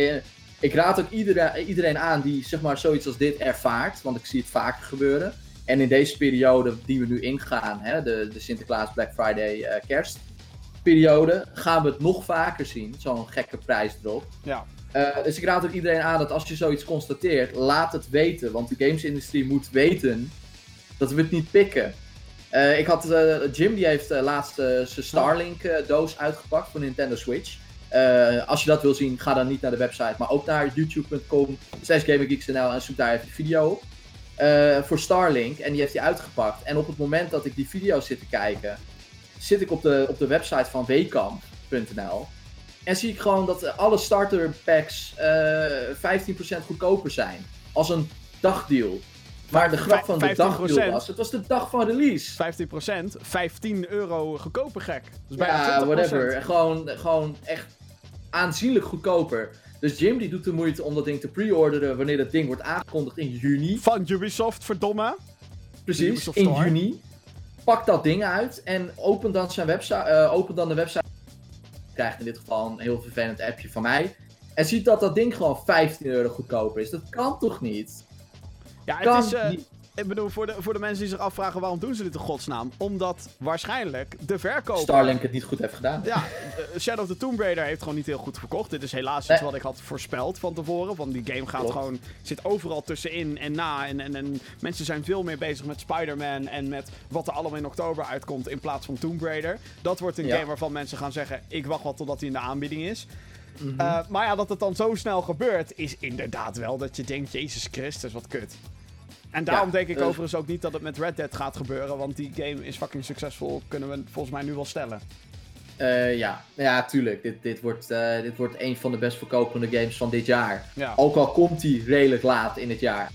ik raad ook iedereen, iedereen aan die zeg maar, zoiets als dit ervaart. Want ik zie het vaker gebeuren. En in deze periode die we nu ingaan, hè, de, de Sinterklaas, Black Friday, kerstperiode, gaan we het nog vaker zien. Zo'n gekke prijsdrop. ja. Eh, dus ik raad ook iedereen aan dat als je zoiets constateert, laat het weten. Want de gamesindustrie moet weten dat we het niet pikken. Eh, ik had, eh, Jim die heeft laatst zijn Starlink eh, doos uitgepakt voor Nintendo Switch. Als je dat wil zien, ga dan niet naar de website, maar ook naar youtube.com gaminggeeks.nl en zoek daar even de video op. Voor Starlink en die heeft hij uitgepakt. En op het moment dat ik die video zit te kijken, zit ik op de, op de website van wkamp.nl. En zie ik gewoon dat alle starter packs eh 15% goedkoper zijn. Als een dagdeal. Maar de grap van de 15%. dagdeal was, het was de dag van release. 15%, 15 euro goedkoper gek. Dus Ja, 20%. whatever. Gewoon, gewoon echt aanzienlijk goedkoper. Dus Jim die doet de moeite om dat ding te pre-orderen wanneer dat ding wordt aangekondigd in juni. Van Ubisoft, verdomme. Precies, in juni. Pak dat ding uit en open dan, zijn website, eh, open dan de website. Krijgt in dit geval een heel vervelend appje van mij. En ziet dat dat ding gewoon 15 euro goedkoper is. Dat kan toch niet? Ja, het Kan is... eh, niet. Ik bedoel, voor de, voor de mensen die zich afvragen waarom doen ze dit in godsnaam. Omdat waarschijnlijk de verkoper... Starlink het niet goed heeft gedaan. Ja, eh, Shadow of the Tomb Raider heeft gewoon niet heel goed verkocht. Dit is helaas Nee. iets wat ik had voorspeld van tevoren. Want die game gaat Klopt. gewoon, zit overal tussenin en na. En, en, en mensen zijn veel meer bezig met Spider-Man en met wat er allemaal in oktober uitkomt in plaats van Tomb Raider. Dat wordt een Ja. game waarvan mensen gaan zeggen, ik wacht wel totdat hij in de aanbieding is. Mhm. Eh, maar ja, dat het dan zo snel gebeurt, is inderdaad wel dat je denkt, Jezus Christus, wat kut. En daarom Ja, denk ik eh, overigens ook niet dat het met Red Dead gaat gebeuren. Want die game is fucking succesvol, kunnen we volgens mij nu wel stellen. Eh, ja. ja, tuurlijk. Dit, dit, wordt, eh, dit wordt een van de best verkopende games van dit jaar. Ja. Ook al komt die redelijk laat in het jaar.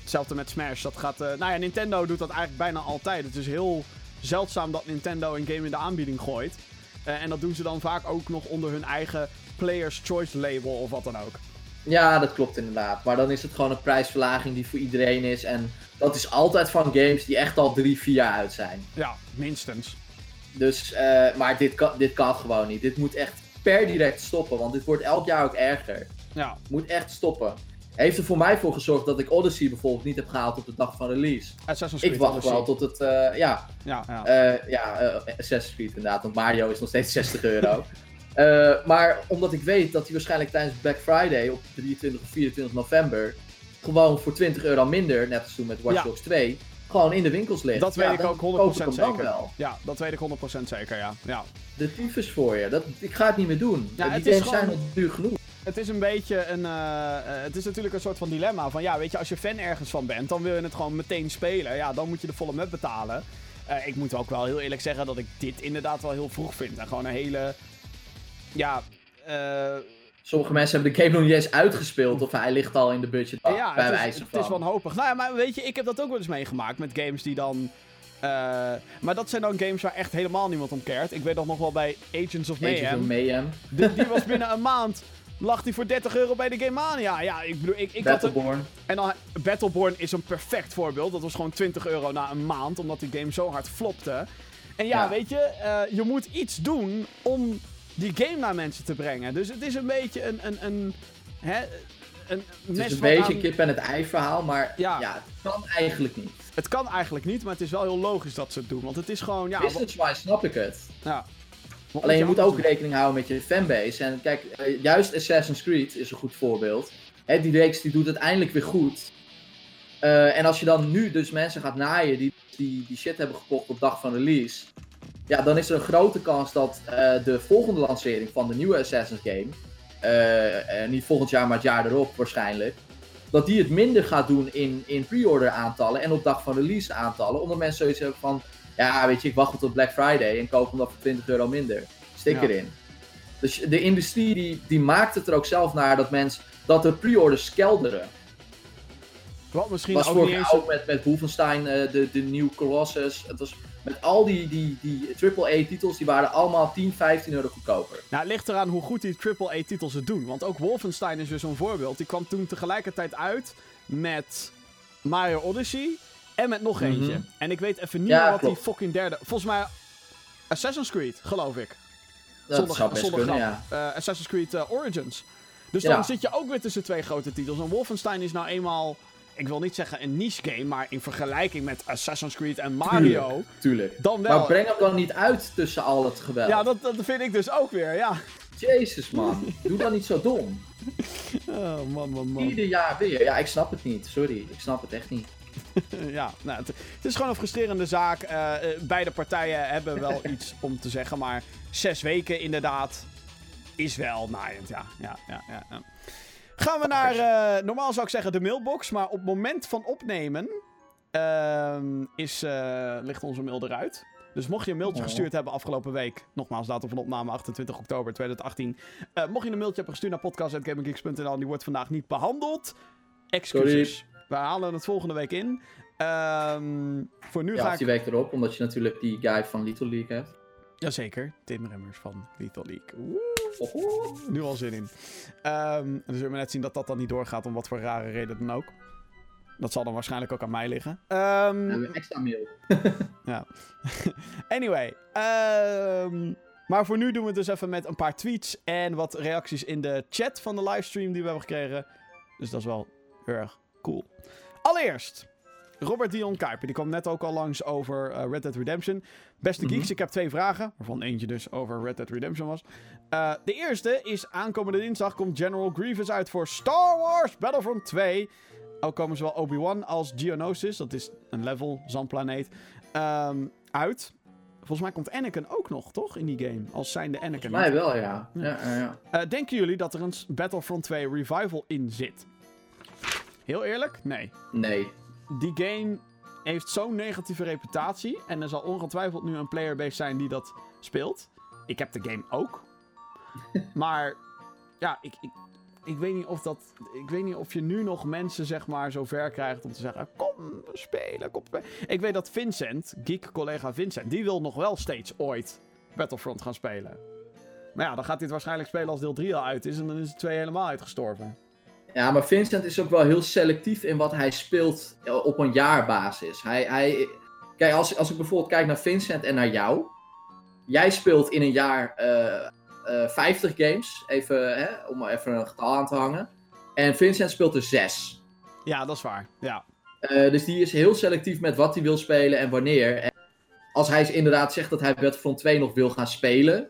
Hetzelfde met Smash. Dat gaat, eh, nou ja, Nintendo doet dat eigenlijk bijna altijd. Het is heel zeldzaam dat Nintendo een game in de aanbieding gooit. En dat doen ze dan vaak ook nog onder hun eigen Player's Choice label of wat dan ook. Ja, dat klopt inderdaad. Maar dan is het gewoon een prijsverlaging die voor iedereen is. En dat is altijd van games die echt al drie, vier jaar uit zijn. Ja, minstens. Dus, eh, maar dit kan, dit kan gewoon niet. Dit moet echt per direct stoppen, want dit wordt elk jaar ook erger. Ja, Moet echt stoppen. Heeft er voor mij voor gezorgd dat ik Odyssey bijvoorbeeld niet heb gehaald op de dag van release. Assassin's Creed Ik wacht Odyssey. wel tot het, eh, ja, Ja, ja. eh, ja Assassin's Creed inderdaad, want Mario is nog steeds 60 euro. Eh, maar omdat ik weet dat hij waarschijnlijk tijdens Black Friday op 23 of 24 november gewoon voor 20 euro minder, net als toen met Watch Ja. Dogs 2, gewoon in de winkels ligt. Dat weet Ja, ik ook koop 100% ik hem dan zeker. wel. Ja, dat weet ik 100% zeker, ja. ja. De tyfus voor je. Dat, ik ga het niet meer doen. Ja, Die games zijn al duur genoeg. Het is een beetje een. eh, eh, het is natuurlijk een soort van dilemma. Van ja, weet je, als je fan ergens van bent, dan wil je het gewoon meteen spelen. Ja, dan moet je de volle map betalen. Ik moet ook wel heel eerlijk zeggen dat ik dit inderdaad wel heel vroeg vind. En gewoon een hele. Ja. eh, Sommige mensen hebben de game nog niet eens uitgespeeld of hij ligt al in de budget ja, bij het, is, het is wanhopig. Nou ja, maar weet je, ik heb dat ook wel eens meegemaakt met games die dan. eh, maar dat zijn dan games waar echt helemaal niemand om keert. Ik weet dat nog wel bij Agents of Agents Mayhem. of Mayhem, Die, die was binnen een maand. Lag die voor 30 euro bij de Game Mania. Ja, ik bedoel, ik, ik had. Battleborn. En dan, Battleborn is een perfect voorbeeld. Dat was gewoon 20 euro na een maand, omdat die game zo hard flopte. En ja, Ja. weet je, eh, je moet iets doen om die game naar mensen te brengen. Dus het is een beetje een. een, een, hè, een Het is een beetje aan- een kip en het ei verhaal, maar Ja. ja. het kan eigenlijk niet. Het kan eigenlijk niet, maar het is wel heel logisch dat ze het doen. Want het is gewoon, ja... Business-wise snap ik het. ja. Alleen je moet ook doen? rekening houden met je fanbase. En kijk, eh, juist Assassin's Creed is een goed voorbeeld. Hè, die reeks die doet uiteindelijk weer goed. Eh, en als je dan nu dus mensen gaat naaien die, die die shit hebben gekocht op dag van release. Ja, dan is er een grote kans dat eh, de volgende lancering van de nieuwe Assassin's game. eh, eh, niet volgend jaar, maar het jaar erop waarschijnlijk. Dat die het minder gaat doen in, in pre-order aantallen en op dag van release aantallen. Omdat mensen zoiets hebben van. Ja, weet je, ik wacht tot Black Friday en koop hem dan voor 20 euro minder. Stik Ja. erin. Dus de industrie die, die maakt het er ook zelf naar dat mensen dat de pre-orders kelderen. Wat misschien was ook vorig niet jaar eens... ook met, met Wolfenstein, de, de nieuwe Colossus. Het was met al die, die, die AAA-titels, die waren allemaal 10, 15 euro goedkoper. Nou, het ligt eraan hoe goed die AAA-titels het doen. Want ook Wolfenstein is weer zo'n voorbeeld. Die kwam toen tegelijkertijd uit met Mario Odyssey en met nog Mhm. eentje. En ik weet even niet Ja, meer wat klopt. die fucking derde... Volgens mij Assassin's Creed, geloof ik. Dat Zonder- zou best kunnen, ja. Eh, Assassin's Creed eh, Origins. Dus Ja. dan zit je ook weer tussen twee grote titels. En Wolfenstein is nou eenmaal... Ik wil niet zeggen een niche game, maar in vergelijking met Assassin's Creed en Mario... Tuurlijk. Dan wel. Maar breng hem dan niet uit tussen al het geweld. Ja, dat, dat vind ik dus ook weer, ja. Jezus man, doe dan niet zo dom. Oh, man, man, man. Ieder jaar weer. Ja, ik snap het niet. Sorry, ik snap het echt niet. Ja, nou, het, het is gewoon een frustrerende zaak. Eh, eh, beide partijen hebben wel iets om te zeggen, maar zes weken inderdaad is wel naaiend. Ja, ja, ja, ja. Gaan we naar, eh, normaal zou ik zeggen de mailbox, maar op het moment van opnemen ehm, is, eh, ligt onze mail eruit. Dus mocht je een mailtje Oh. gestuurd hebben afgelopen week, nogmaals datum van opname 28 oktober 2018. eh, mocht je een mailtje hebben gestuurd naar podcast.gaminggeeks.nl en die wordt vandaag niet behandeld, excuses. We halen het volgende week in. Ehm, voor nu Ja, ga ik... die week erop, omdat je natuurlijk die guy van Little League hebt. Jazeker, Tim Remmers van Lethal League. Woe, Oh, nu al zin in. En dan zullen we net zien dat dat dan niet doorgaat, om wat voor rare reden dan ook. Dat zal dan waarschijnlijk ook aan mij liggen. Een extra mail. anyway. ehm, maar voor nu doen we het dus even met een paar tweets en wat reacties in de chat van de livestream die we hebben gekregen. Dus dat is wel heel erg cool. Allereerst, Robert Dion Kuiper. Die kwam net ook al langs over eh, Red Dead Redemption. Beste Mhm. geeks, ik heb twee vragen. Waarvan eentje dus over Red Dead Redemption was. Eh, de eerste is aankomende dinsdag komt General Grievous uit voor Star Wars Battlefront 2. Ook komen zowel Obi-Wan als Geonosis, dat is een level, zandplaneet, ehm, uit. Volgens mij komt Anakin ook nog, toch? In die game. Als zijnde Anakin. Volgens mij wel, ja. ja, ja, ja. Eh, denken jullie dat er een Battlefront 2 revival in zit? Heel eerlijk, nee. Nee. Die game heeft zo'n negatieve reputatie. En er zal ongetwijfeld nu een playerbase zijn die dat speelt. Ik heb de game ook. maar ja, ik, ik, ik, weet niet of dat, ik weet niet of je nu nog mensen zeg maar zo ver krijgt om te zeggen... Kom spelen, kom spelen. Ik weet dat Vincent, geek-collega Vincent, die wil nog wel steeds ooit Battlefront gaan spelen. Maar ja, dan gaat het waarschijnlijk spelen als deel 3 al uit is. En dan is het 2 helemaal uitgestorven. Ja, maar Vincent is ook wel heel selectief in wat hij speelt eh, op een jaarbasis. Hij, hij, kijk, als, als ik bijvoorbeeld kijk naar Vincent en naar jou. Jij speelt in een jaar eh, eh 50 games, even, hè, om maar even een getal aan te hangen. En Vincent speelt er 6. Ja, dat is waar. Ja. Eh, dus die is heel selectief met wat hij wil spelen en wanneer. En als hij inderdaad zegt dat hij Battlefront 2 nog wil gaan spelen,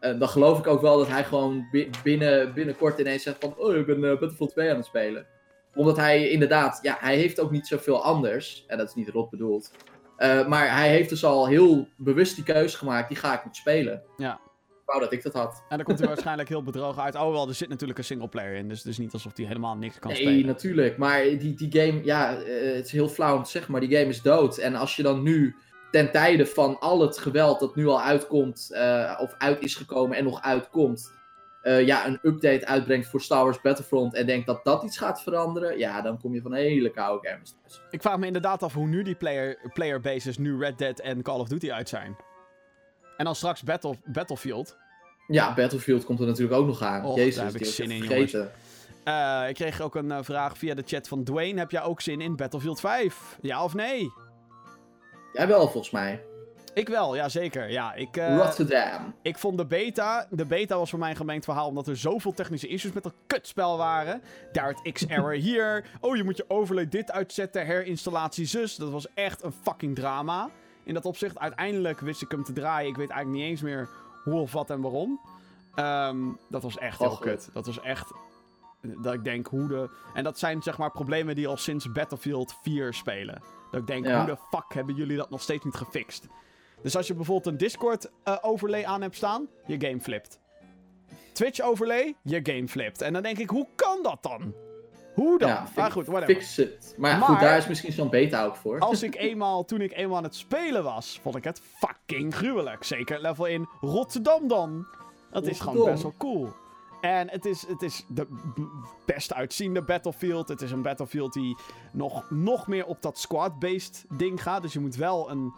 eh, dan geloof ik ook wel dat hij gewoon bi- binnen, binnenkort ineens zegt van, oh, ik ben eh, Battlefront 2 aan het spelen. Omdat hij inderdaad, ja, hij heeft ook niet zoveel anders. En dat is niet rot bedoeld. Eh, maar hij heeft dus al heel bewust die keuze gemaakt, die ga ik niet spelen. Ja. Ik wou dat ik dat had. En dan komt hij waarschijnlijk heel bedrogen uit. Oh wel, er zit natuurlijk een singleplayer in. Dus het is niet alsof hij helemaal niks kan Nee, spelen. natuurlijk. Maar die, die game, ja, het is heel flauw om te zeggen, maar die game is dood. En als je dan nu, ten tijde van al het geweld dat nu al uitkomt, eh, of uit is gekomen en nog uitkomt, eh, ja, een update uitbrengt voor Star Wars Battlefront en denkt dat dat iets gaat veranderen, ja, dan kom je van hele koude thuis. Ik vraag me inderdaad af hoe nu die player, player bases nu Red Dead en Call of Duty uit zijn. En dan straks Battle, Battlefield. Ja, Battlefield komt er natuurlijk ook nog aan. Och, Jezus, daar heb ik zin in, vergeten. Eh, ik kreeg ook een vraag via de chat van Dwayne. Heb jij ook zin in Battlefield 5? Ja of nee? Jij wel, volgens mij. Ik wel, ja zeker. Ja, ik, eh, Rotterdam. ik vond de beta... De beta was voor mij een gemengd verhaal... omdat er zoveel technische issues met dat kutspel waren. Daar X-error hier. Oh, je moet je overlay dit uitzetten. Herinstallatie zus. Dat was echt een fucking drama. In dat opzicht, uiteindelijk wist ik hem te draaien. Ik weet eigenlijk niet eens meer hoe of wat en waarom. Ehm, dat was echt heel kut. Dat was echt... Dat ik denk, hoe de... En dat zijn zeg maar problemen die al sinds Battlefield 4 spelen. Dat ik denk, Ja. hoe de fuck hebben jullie dat nog steeds niet gefixt? Dus als je bijvoorbeeld een Discord eh, overlay aan hebt staan, je game flipt. Twitch overlay, je game flipt. En dan denk ik, hoe kan dat dan? Hoe dan? Ja, maar goed, whatever. Fix it. Maar, ja, Maar- goed, daar is misschien zo'n beta ook voor. Als ik eenmaal, toen ik eenmaal aan het spelen was, vond ik het fucking gruwelijk. Zeker level in Rotterdam dan. Dat is gewoon best wel cool. En het is, het is de best uitziende Battlefield. Het is een Battlefield die nog, nog meer op dat squad-based ding gaat. Dus je moet wel een...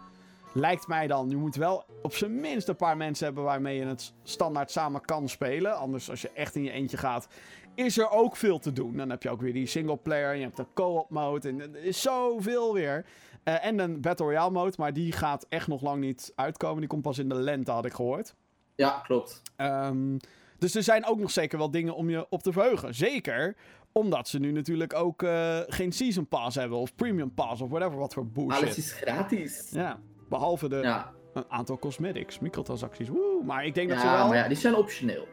Lijkt mij dan, je moet wel op zijn minst een paar mensen hebben waarmee je het standaard samen kan spelen. Anders, als je echt in je eentje gaat, is er ook veel te doen. Dan heb je ook weer die singleplayer, je hebt de co-op mode en er is zoveel weer. Eh, en een Battle Royale mode, maar die gaat echt nog lang niet uitkomen. Die komt pas in de lente, had ik gehoord. Ja, klopt. Ehm, dus er zijn ook nog zeker wel dingen om je op te verheugen. Zeker omdat ze nu natuurlijk ook eh, geen Season Pass hebben of Premium Pass of whatever wat voor bullshit. Alles is gratis. Ja, behalve de, Ja, een aantal cosmetics, microtransacties. Woe, maar ik denk dat ze ja wel... maar ja, die zijn optioneel.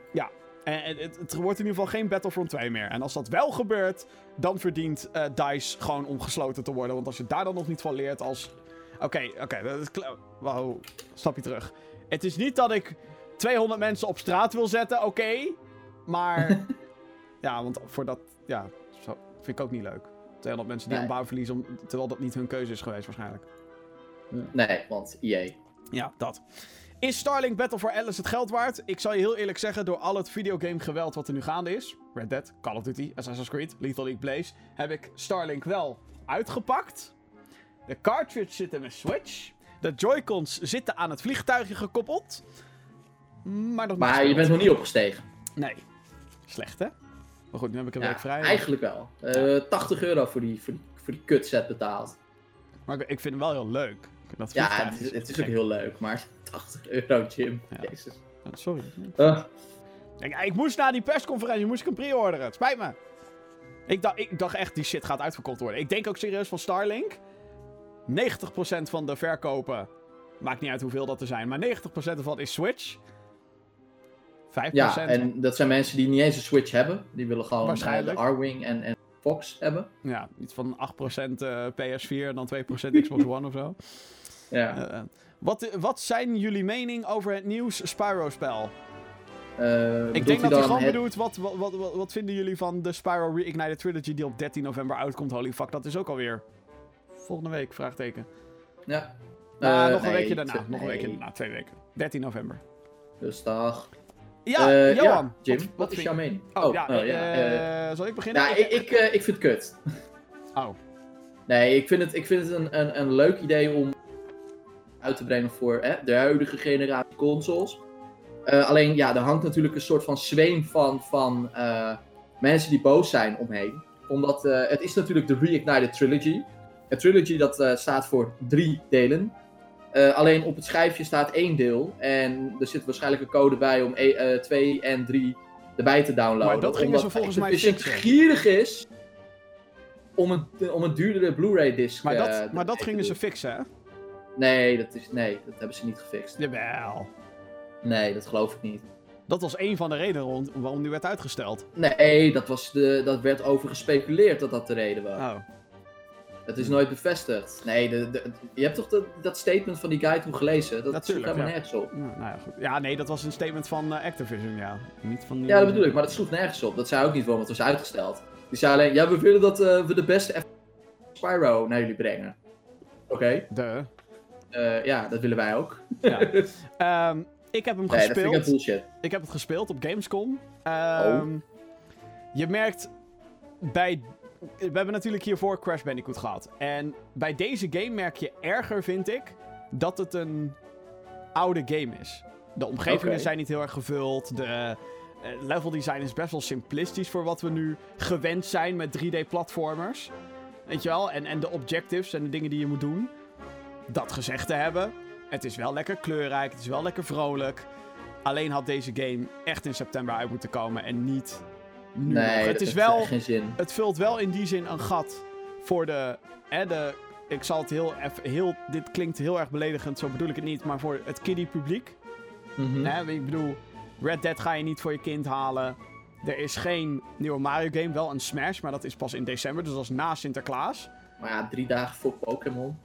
En het, het, het wordt in ieder geval geen Battlefront 2 meer. En als dat wel gebeurt, dan verdient eh, DICE gewoon om gesloten te worden. Want als je daar dan nog niet van leert als... Oké, oké, dat is kla- Wow, stapje terug. Het is niet dat ik 200 mensen op straat wil zetten, oké. maar... ja, want voor dat... Ja, zo, vind ik ook niet leuk. 200 mensen die Nee. een baan verliezen, om, terwijl dat niet hun keuze is geweest waarschijnlijk. Nee, want E EA. Ja, dat. Is Starlink Battle for Atlas het geld waard? Ik zal je heel eerlijk zeggen, door al het videogame geweld wat er nu gaande is... Red Dead, Call of Duty, Assassin's Creed, Lethal League Blaze... heb ik Starlink wel uitgepakt. De cartridge zit in mijn Switch. De Joy-Cons zitten aan het vliegtuigje gekoppeld. Maar je bent nog niet opgestegen. Nee. Slecht, hè? Maar goed, nu heb ik een Ja, week vrij. eigenlijk wel. Eh 80 euro voor die, voor die, voor die kutset betaald. Maar ik vind hem wel heel leuk. Dat Ja, het is, het is ook heel leuk, maar 80 euro, Jim. Ja. Jezus. Ja, Sorry. Eh, Ik, ik moest na die persconferentie moest ik een pre-orderen. Het spijt me. Ik dacht, ik dacht echt, die shit gaat uitverkocht worden. Ik denk ook serieus van Starlink. 90% van de verkopen. Maakt niet uit hoeveel dat er zijn. Maar 90% ervan is Switch. 5%. ja, en dat zijn mensen die niet eens een Switch hebben. Die willen gewoon eh, Waarschijnlijk. de R-Wing en, en Fox hebben. Ja, iets van 8% eh, PS4 en dan 2% Xbox One of zo. Ja. Eh, eh. wat, wat zijn jullie mening over het nieuws Spyro-spel? Eh, Ik denk dat hij gewoon het- bedoelt, wat, wat, wat, wat, wat vinden jullie van de Spyro Reignited Trilogy die op 13 november uitkomt? Holy fuck, dat is ook alweer volgende week, vraagteken. Ja. Nou, Eh, nog een nee, weekje daarna, nog een weekje daarna, twee weken. 13 november. Dus dag. Ja, Eh, Johan. Jim, wat, is jouw mening? Oh, ja, oh, eh, eh, zal ik beginnen? nou, ik, ik, ik vind het kut. Oh, Nee, ik vind het, ik vind het een, een, een leuk idee om uit te brengen voor hè, de huidige generatie consoles. Alleen, ja, er hangt natuurlijk een soort van zweem van, van mensen die boos zijn omheen. Omdat het is natuurlijk de Reignited Trilogy. Een trilogy dat staat voor drie delen. Eh, alleen op het schijfje staat één deel. En er zit waarschijnlijk een code bij om 2 en 3 erbij te downloaden. Maar dat gingen ze volgens mij fixen. gierig is om een, om een duurdere Blu-ray disc Maar eh, dat, erbij maar dat gingen ze fixen, hè? Nee dat, is, nee, dat hebben ze niet gefixt. Jawel. Nee, dat geloof ik niet. Dat was een van de redenen waarom die werd uitgesteld. Nee, dat, was de, dat werd over gespeculeerd dat dat de reden was. Oh. Het is nooit bevestigd. Nee, de, de- je hebt toch dat, dat statement van die guy toen gelezen? Dat Natuurlijk, sloeg helemaal ja. nergens op. Nou, nou ja, goed. Ja, nee, dat was een statement van eh, Activision, ja. Niet van die... Ja, dat bedoel ik, maar dat sloeg nergens op. Dat zei ook niet waarom het was uitgesteld. Die zei alleen, ja, we willen dat eh, we de beste F- Spyro naar jullie brengen. Oké, De. eh, ja, dat willen wij ook. Ja. Ehm, ik heb hem Nee, dat vind ik gespeeld. bullshit. Ik heb het gespeeld op Gamescom. Ehm, Je merkt bij. We hebben natuurlijk hiervoor Crash Bandicoot gehad. En bij deze game merk je erger, vind ik, dat het een oude game is. De omgevingen zijn niet heel erg gevuld. De eh, level design is best wel simplistisch voor wat we nu gewend zijn met 3D-platformers. Weet je wel? En, en de objectives en de dingen die je moet doen. Dat gezegd te hebben. Het is wel lekker kleurrijk. Het is wel lekker vrolijk. Alleen had deze game echt in september uit moeten komen en niet nu nog. Nee, Het is wel, geen zin. het vult wel in die zin een gat voor de, hè, de ik zal het heel, eff- heel, dit klinkt heel erg beledigend, zo bedoel ik het niet, maar voor het kiddie publiek. Mhm. Hè, ik bedoel, Red Dead ga je niet voor je kind halen. Er is geen nieuwe Mario game, wel een Smash, maar dat is pas in december, dus dat is na Sinterklaas. Maar ja, drie dagen voor Pokémon.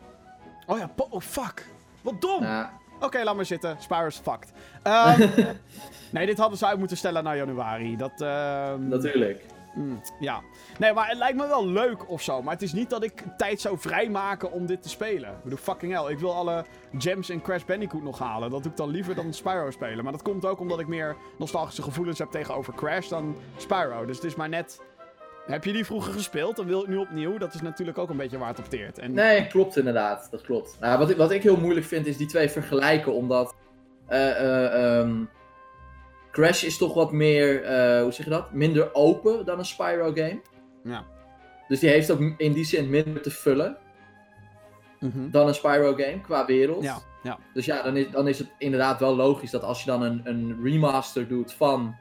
Oh ja, po- oh fuck. Wat dom! Nou, Oké, laat maar zitten. Spyro's fucked. Ehm, nee, dit hadden ze uit moeten stellen naar januari. Dat, ehm, natuurlijk. mm, ja. Nee, maar het lijkt me wel leuk of zo. Maar het is niet dat ik tijd zou vrijmaken om dit te spelen. Ik bedoel, fucking hell. Ik wil alle gems in Crash Bandicoot nog halen. Dat doe ik dan liever dan Spyro spelen. Maar dat komt ook omdat ik meer nostalgische gevoelens heb tegenover Crash dan Spyro. Dus het is maar net... Heb je die vroeger gespeeld? Dan wil ik nu opnieuw. Dat is natuurlijk ook een beetje waar het op teert. En, Nee, klopt inderdaad. Dat klopt. Nou, wat, ik, wat ik heel moeilijk vind is die twee vergelijken, omdat eh, eh, ehm, Crash is toch wat meer, eh, hoe zeg je dat? Minder open dan een Spyro game. Ja. Dus die heeft ook in die zin minder te vullen Mhm. dan een Spyro game qua wereld. Ja, ja. Dus ja, dan is, dan is het inderdaad wel logisch dat als je dan een, een remaster doet van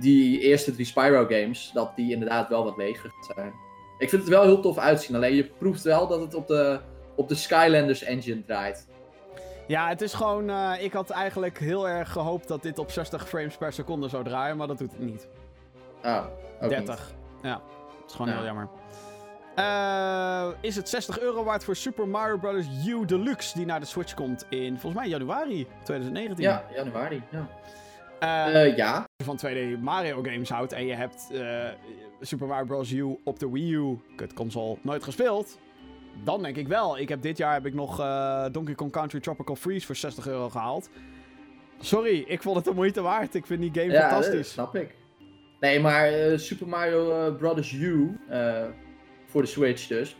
die eerste drie Spyro games, dat die inderdaad wel wat leger zijn. Ik vind het wel heel tof uitzien, alleen je proeft wel dat het op de, op de Skylanders engine draait. Ja, het is gewoon. eh, ik had eigenlijk heel erg gehoopt dat dit op 60 frames per seconde zou draaien, maar dat doet het niet. Oh, ook 30. Ja, dat is gewoon Ja. heel jammer. Eh, is het 60 euro waard voor Super Mario Bros. U Deluxe, die naar de Switch komt in volgens mij januari 2019? niet. Ja, januari. Ja. Eh, Eh, ja. Als je van 2D Mario games houdt en je hebt eh, Super Mario Bros. U op de Wii U, kut console, nooit gespeeld. Dan denk ik wel. Ik heb dit jaar heb ik nog Donkey Kong Country Tropical Freeze voor 60 euro gehaald. Sorry, ik vond het de moeite waard. Ik vind die game ja, fantastisch. snap ik. Nee, maar Super Mario eh, Brothers U, voor de Switch dus.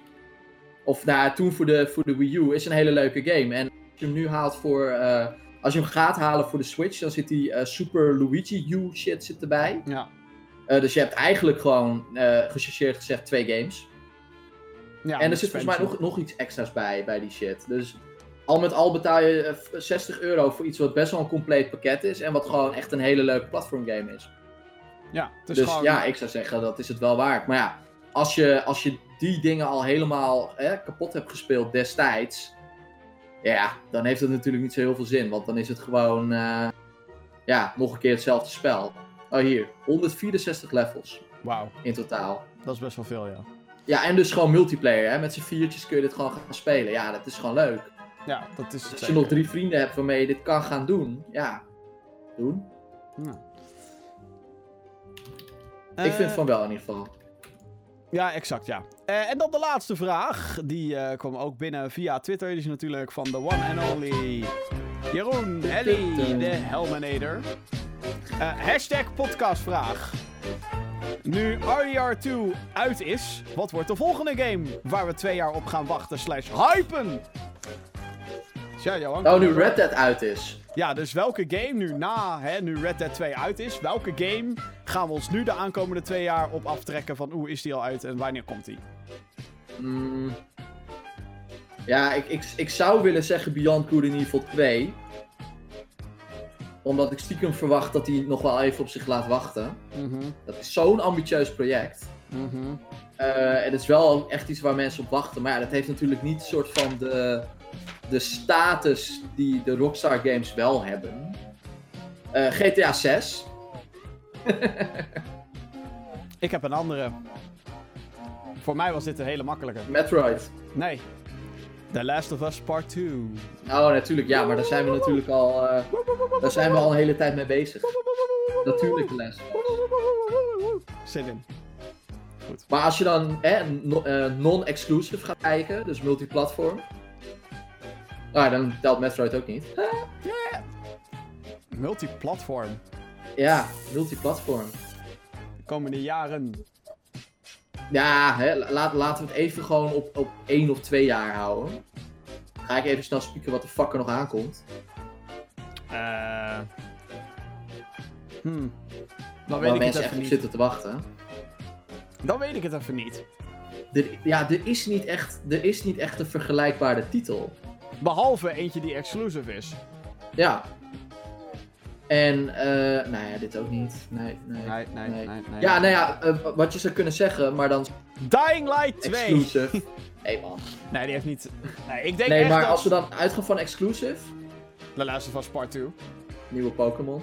Of nou, toen voor de, voor de Wii U, is een hele leuke game. En als je hem nu haalt voor. Als je hem gaat halen voor de Switch, dan zit die eh, Super Luigi U shit zit erbij. Ja. Eh, dus je hebt eigenlijk gewoon eh gechargeerd gezegd twee games. ja en er zit volgens mij nog, nog iets extra's bij, bij die shit. Dus al met al betaal je eh, 60 euro voor iets wat best wel een compleet pakket is. En wat gewoon echt een hele leuke platformgame is. Ja, het is Dus gewoon... ja, ik zou zeggen dat is het wel waard. Maar ja, als je, als je die dingen al helemaal hè, kapot hebt gespeeld destijds. Ja, dan heeft het natuurlijk niet zo heel veel zin. Want dan is het gewoon. eh, ja, nog een keer hetzelfde spel. Oh, hier. 164 levels Wauw, in totaal. dat is best wel veel, ja. Ja, en dus gewoon multiplayer. Hè? Met z'n viertjes kun je dit gewoon gaan spelen. Ja, dat is gewoon leuk. Ja, dat is het als je zeker. nog drie vrienden hebt waarmee je dit kan gaan doen. Ja, doen. Ja. ik vind Eh, van wel in ieder geval. Ja, exact, ja. Eh, en dan de laatste vraag. Die eh, kwam ook binnen via Twitter. Die is natuurlijk van de one and only Jeroen Ellie, de Helminator. Eh, hashtag podcastvraag. Nu RDR2 uit is, wat wordt de volgende game waar we twee jaar op gaan wachten slash hypen? Tja, Johan. Oh, nu. Red Dead uit is. Ja, dus welke game nu na, hè, nu Red Dead 2 uit is, welke game gaan we ons nu de aankomende twee jaar op aftrekken van oeh, is die al uit en wanneer komt die? Mm. Ja, ik, ik, ik zou willen zeggen Beyond Good and Evil 2. Omdat ik stiekem verwacht dat hij nog wel even op zich laat wachten. Mhm, Dat is zo'n ambitieus project. mhm. Eh, en het is wel echt iets waar mensen op wachten. Maar ja, dat heeft natuurlijk niet soort van de, de status die de Rockstar games wel hebben. Eh, GTA 6. Ik heb een andere. Voor mij was dit een hele makkelijke. Metroid. Nee. The Last of Us Part 2. Oh, natuurlijk. Ja, maar daar zijn we natuurlijk al, eh, daar zijn we al een hele tijd mee bezig. Natuurlijk de les. Zit in. Maar als je dan eh, non-exclusive gaat kijken, dus multiplatform. Ah, dan telt Metroid ook niet. Multiplatform. Ja, multiplatform. De komende jaren. Ja, hè, laat, laten we het even gewoon op, op één of twee jaar houden. Ga ik even snel spieken wat de fuck er nog aankomt. Eh. Hmm. Dan Waar weet ik het mensen echt even op niet. zitten te wachten. Dan weet ik het even niet. Er, ja, er is, niet echt, er is niet echt een vergelijkbare titel. Behalve eentje die exclusive is. Ja. En, eh, nou ja, dit ook niet. Nee, nee. Nee, nee, nee. nee, Ja, nou ja, eh, wat je zou kunnen zeggen, maar dan Dying Light 2. exclusive. Nee, man. Nee, die heeft niet. Nee, ik denk Nee, echt maar dat als we dan uitgaan van exclusive, Last of Us Part 2. nieuwe Pokémon.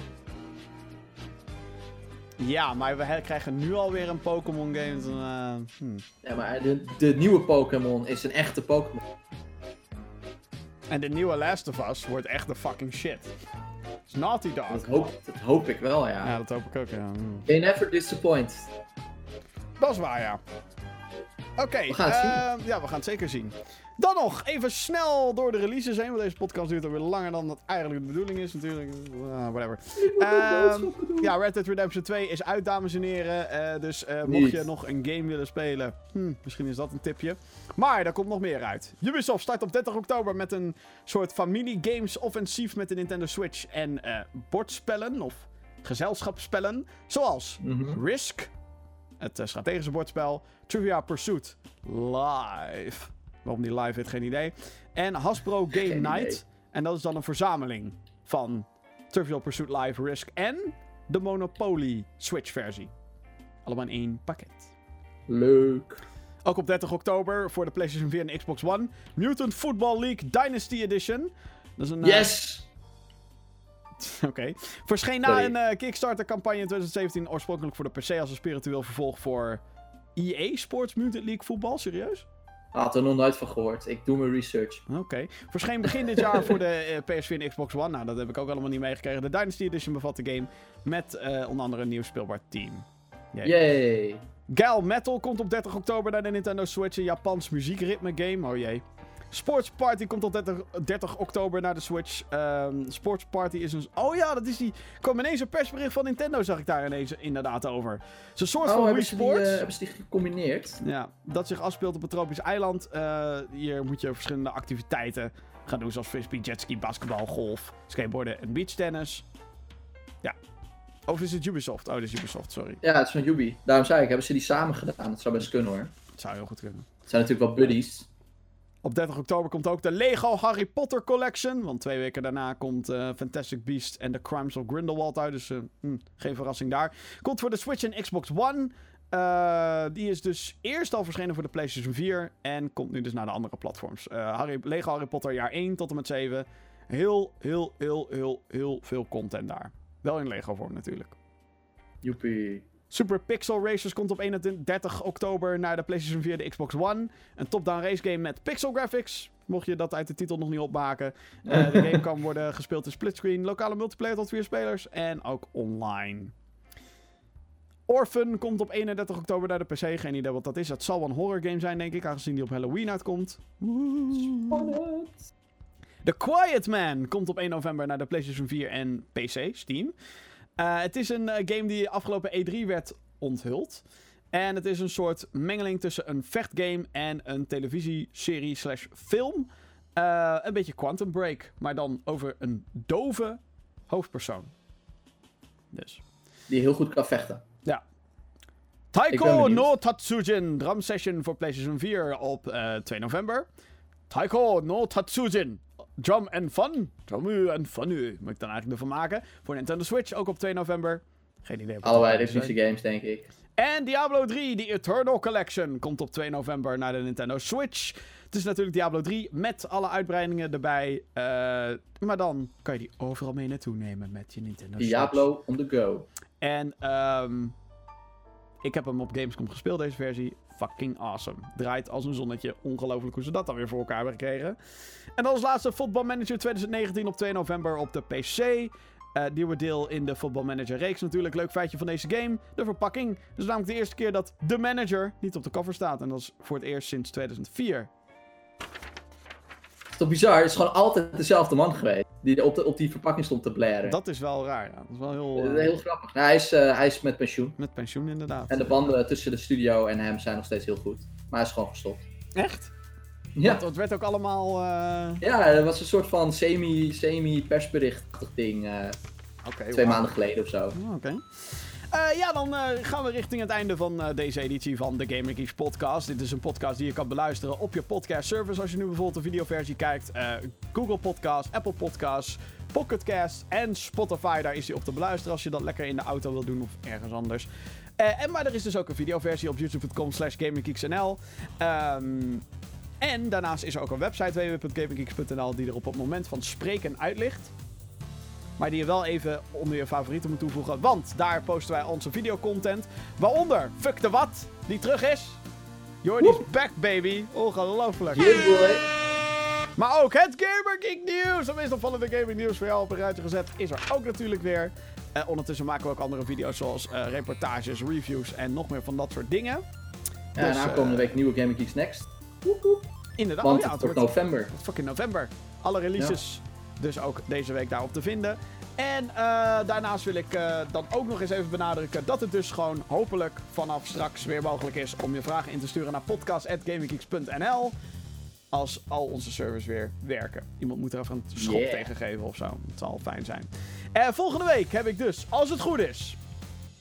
Ja, maar we krijgen nu alweer een Pokémon game. eh, hmm. Ja, maar de, de nieuwe Pokémon is een echte Pokémon. En de nieuwe Last of Us wordt echt de fucking shit. Is Naughty Dog. Dat hoop, dat hoop ik wel, ja. Ja, dat hoop ik ook, ja. Hmm. They never disappoint. Dat is waar, ja. Oké, We gaan het eh, ja, we gaan het zeker zien. Dan nog, even snel door de releases heen, want deze podcast duurt alweer langer dan dat eigenlijk de bedoeling is natuurlijk. Uh, whatever. Ehm, ja, Red Dead Redemption 2 is uit, dames en heren. Eh, dus eh, mocht je nog een game willen spelen, hm, misschien is dat een tipje. Maar daar komt nog meer uit. Ubisoft start op 30 oktober met een soort familie-games offensief met de Nintendo Switch en eh, bordspellen of gezelschapsspellen. Zoals Mhm. Risk, het eh, strategische bordspel. Trivia Pursuit Live. Waarom die live heet, geen idee. En Hasbro Game Geen Night. idee. En dat is dan een verzameling van Trivial Pursuit Live, Risk en de Monopoly Switch versie. Allemaal in één pakket. Leuk. Ook op 30 oktober voor de PlayStation 4 en Xbox One. Mutant Football League Dynasty Edition. Dat is een... eh, Yes! Oké. Verscheen na Sorry. een eh, Kickstarter-campagne in 2017 oorspronkelijk voor de PC als een spiritueel vervolg voor EA Sports Mutant League voetbal. Serieus? Had er nog nooit van gehoord. Ik doe mijn research. Oké. Verscheen begin dit jaar voor de eh, PS4 en Xbox One. Nou, dat heb ik ook allemaal niet meegekregen. De Dynasty Edition bevat de game met eh, onder andere een nieuw speelbaar team. Yay! Gal Metal komt op 30 oktober naar de Nintendo Switch. Een Japans muziekritme game. Oh jee. Sports Party komt op 30, 30 oktober naar de Switch. Ehm, Sports Party is een... Oh ja, dat is die... kwam ineens een persbericht van Nintendo, zag ik daar ineens inderdaad over. Het is een soort Oh, van Wii hebben ze, die, Sports. eh, hebben ze die gecombineerd? Ja, dat zich afspeelt op een tropisch eiland. Eh, hier moet je verschillende activiteiten gaan doen, zoals frisbee, jetski, basketbal, golf, skateboarden en beachtennis. Ja. Of is het Ubisoft? Oh, dat is Ubisoft, sorry. Ja, het is van Yubi. Daarom zei ik, hebben ze die samen gedaan? Dat zou best kunnen hoor. Het zou heel goed kunnen. Het zijn natuurlijk wel buddies. Op 30 oktober komt ook de Lego Harry Potter Collection. Want twee weken daarna komt eh, Fantastic Beasts and the Crimes of Grindelwald uit. Dus eh, hm, geen verrassing daar. Komt voor de Switch en Xbox One. Eh, die is dus eerst al verschenen voor de PlayStation 4. En komt nu dus naar de andere platforms. Harry, Lego Harry Potter jaar 1 tot en met 7. Heel, heel, heel, heel, heel veel content daar. Wel in Lego vorm natuurlijk. Joepie. Super Pixel Racers komt op 31 oktober naar de PlayStation 4 en de Xbox One. Een top-down race game met pixel graphics. Mocht je dat uit de titel nog niet opmaken. Eh, de game kan worden gespeeld in splitscreen, lokale multiplayer tot vier spelers en ook online. Orphan komt op 31 oktober naar de PC. Geen idee wat dat is. Het zal wel een horror game zijn, denk ik, aangezien die op Halloween uitkomt. Spannend. The Quiet Man komt op 1 november naar de PlayStation 4 en PC, Steam. Eh, het is een eh, game die afgelopen E3 werd onthuld. En het is een soort mengeling tussen een vechtgame en een televisieserie slash film. Eh, een beetje Quantum Break, maar dan over een dove hoofdpersoon. Dus. Die heel goed kan vechten. Ben Taiko no Tatsujin Drum Session voor PlayStation 4 op eh, 2 november. Taiko no Tatsujin. Drum and Fun. Drum and Fun. Moet ik dan eigenlijk ervan maken. Voor Nintendo Switch, ook op 2 november. Geen idee. Allebei. Disney games, denk ik. En Diablo 3, de Eternal Collection, komt op 2 november naar de Nintendo Switch. Het is natuurlijk Diablo 3 met alle uitbreidingen erbij. eh, maar dan kan je die overal mee naartoe nemen met je Nintendo Switch. Diablo on the go. En ehm ik heb hem op Gamescom gespeeld, deze versie. Fucking awesome. Draait als een zonnetje. Ongelooflijk hoe ze dat dan weer voor elkaar hebben gekregen. En dan als laatste Football Manager 2019 op 2 november op de PC. Eh nieuwe deel in de Football Manager reeks natuurlijk. Leuk feitje van deze game. De verpakking. Is namelijk de eerste keer dat de manager niet op de cover staat. En dat is voor het eerst sinds 2004. Het is toch bizar? Het is gewoon altijd dezelfde man geweest. Die op, de, op die verpakking stond te blaren. Dat is wel raar. Ja. Dat is wel heel... Eh, is heel grappig. Nou, hij, is, eh, hij is met pensioen. met pensioen inderdaad. En de banden tussen de studio en hem zijn nog steeds heel goed. Maar hij is gewoon gestopt. Echt? Ja, Want het werd ook allemaal... eh, ja het was een soort van semi- semi-persberichtachtig ding. eh, twee maanden geleden of zo. Oh, Oké. Eh, ja, dan eh, gaan we richting het einde van eh, deze editie van de Gamer Geeks podcast. Dit is een podcast die je kan beluisteren op je podcast service. Als je nu bijvoorbeeld de videoversie kijkt. Google Podcast, Apple Podcasts, Pocket Cast en Spotify. Daar is hij op te beluisteren als je dat lekker in de auto wil doen of ergens anders. En, maar er is dus ook een videoversie op youtube.com slash gaminggeeksnl. Ehm, en daarnaast is er ook een website www.gaminggeeks.nl die er op het moment van spreken uitligt. Maar die je wel even onder je favorieten moet toevoegen. Want daar posten wij onze videocontent. Waaronder Fuck de Wat, die terug is. Jordi's back, baby. Ongelooflijk. Yeah boy! Maar ook het Gamer Geek nieuws. Het meest opvallende gaming nieuws voor jou op een rijtje gezet. Is er ook natuurlijk weer. Eh, ondertussen maken we ook andere video's zoals eh, reportages, reviews en nog meer van dat soort dingen. Ja, en Dus, aankomende eh, week nieuwe Gaming Geeks Next. Woep, woep. Inderdaad. Want oh ja, het wordt november. Fucking november. Alle releases. Dus ook deze week daarop te vinden. En eh, daarnaast wil ik eh, dan ook nog eens even benadrukken dat het dus gewoon hopelijk vanaf straks weer mogelijk is om je vragen in te sturen naar podcast.gaminggeeks.nl. Als al onze servers weer werken. Iemand moet er even een schop Yeah. tegen geven of zo. Het zal fijn zijn. Eh, volgende week heb ik dus, als het goed is,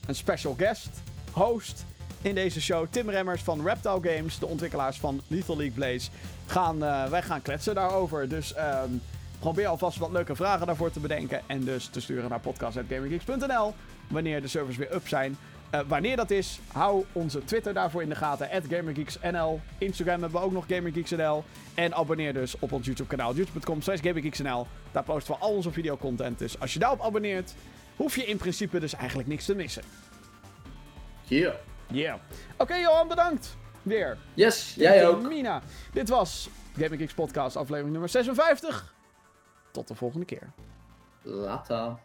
een special guest, host in deze show. Tim Remmers van Reptile Games, de ontwikkelaars van Lethal League Blaze. Gaan, wij gaan kletsen daarover. Dus ehm, probeer alvast wat leuke vragen daarvoor te bedenken. En dus te sturen naar podcast.gaminggeeks.nl wanneer de servers weer up zijn. Eh, wanneer dat is, hou onze Twitter daarvoor in de gaten. GamerGeeksNL. Instagram hebben we ook nog GamerGeeksNL. En abonneer dus op ons YouTube kanaal. YouTube.com slash GamerGeeksNL. Daar posten we al onze videocontent. Dus als je daarop abonneert, hoef je in principe dus eigenlijk niks te missen. Yeah. Yeah. Oké Johan, bedankt. Weer. Yes, jij ook. Mina. Dit was Gaming Geeks podcast aflevering nummer 56. Tot de volgende keer. Later.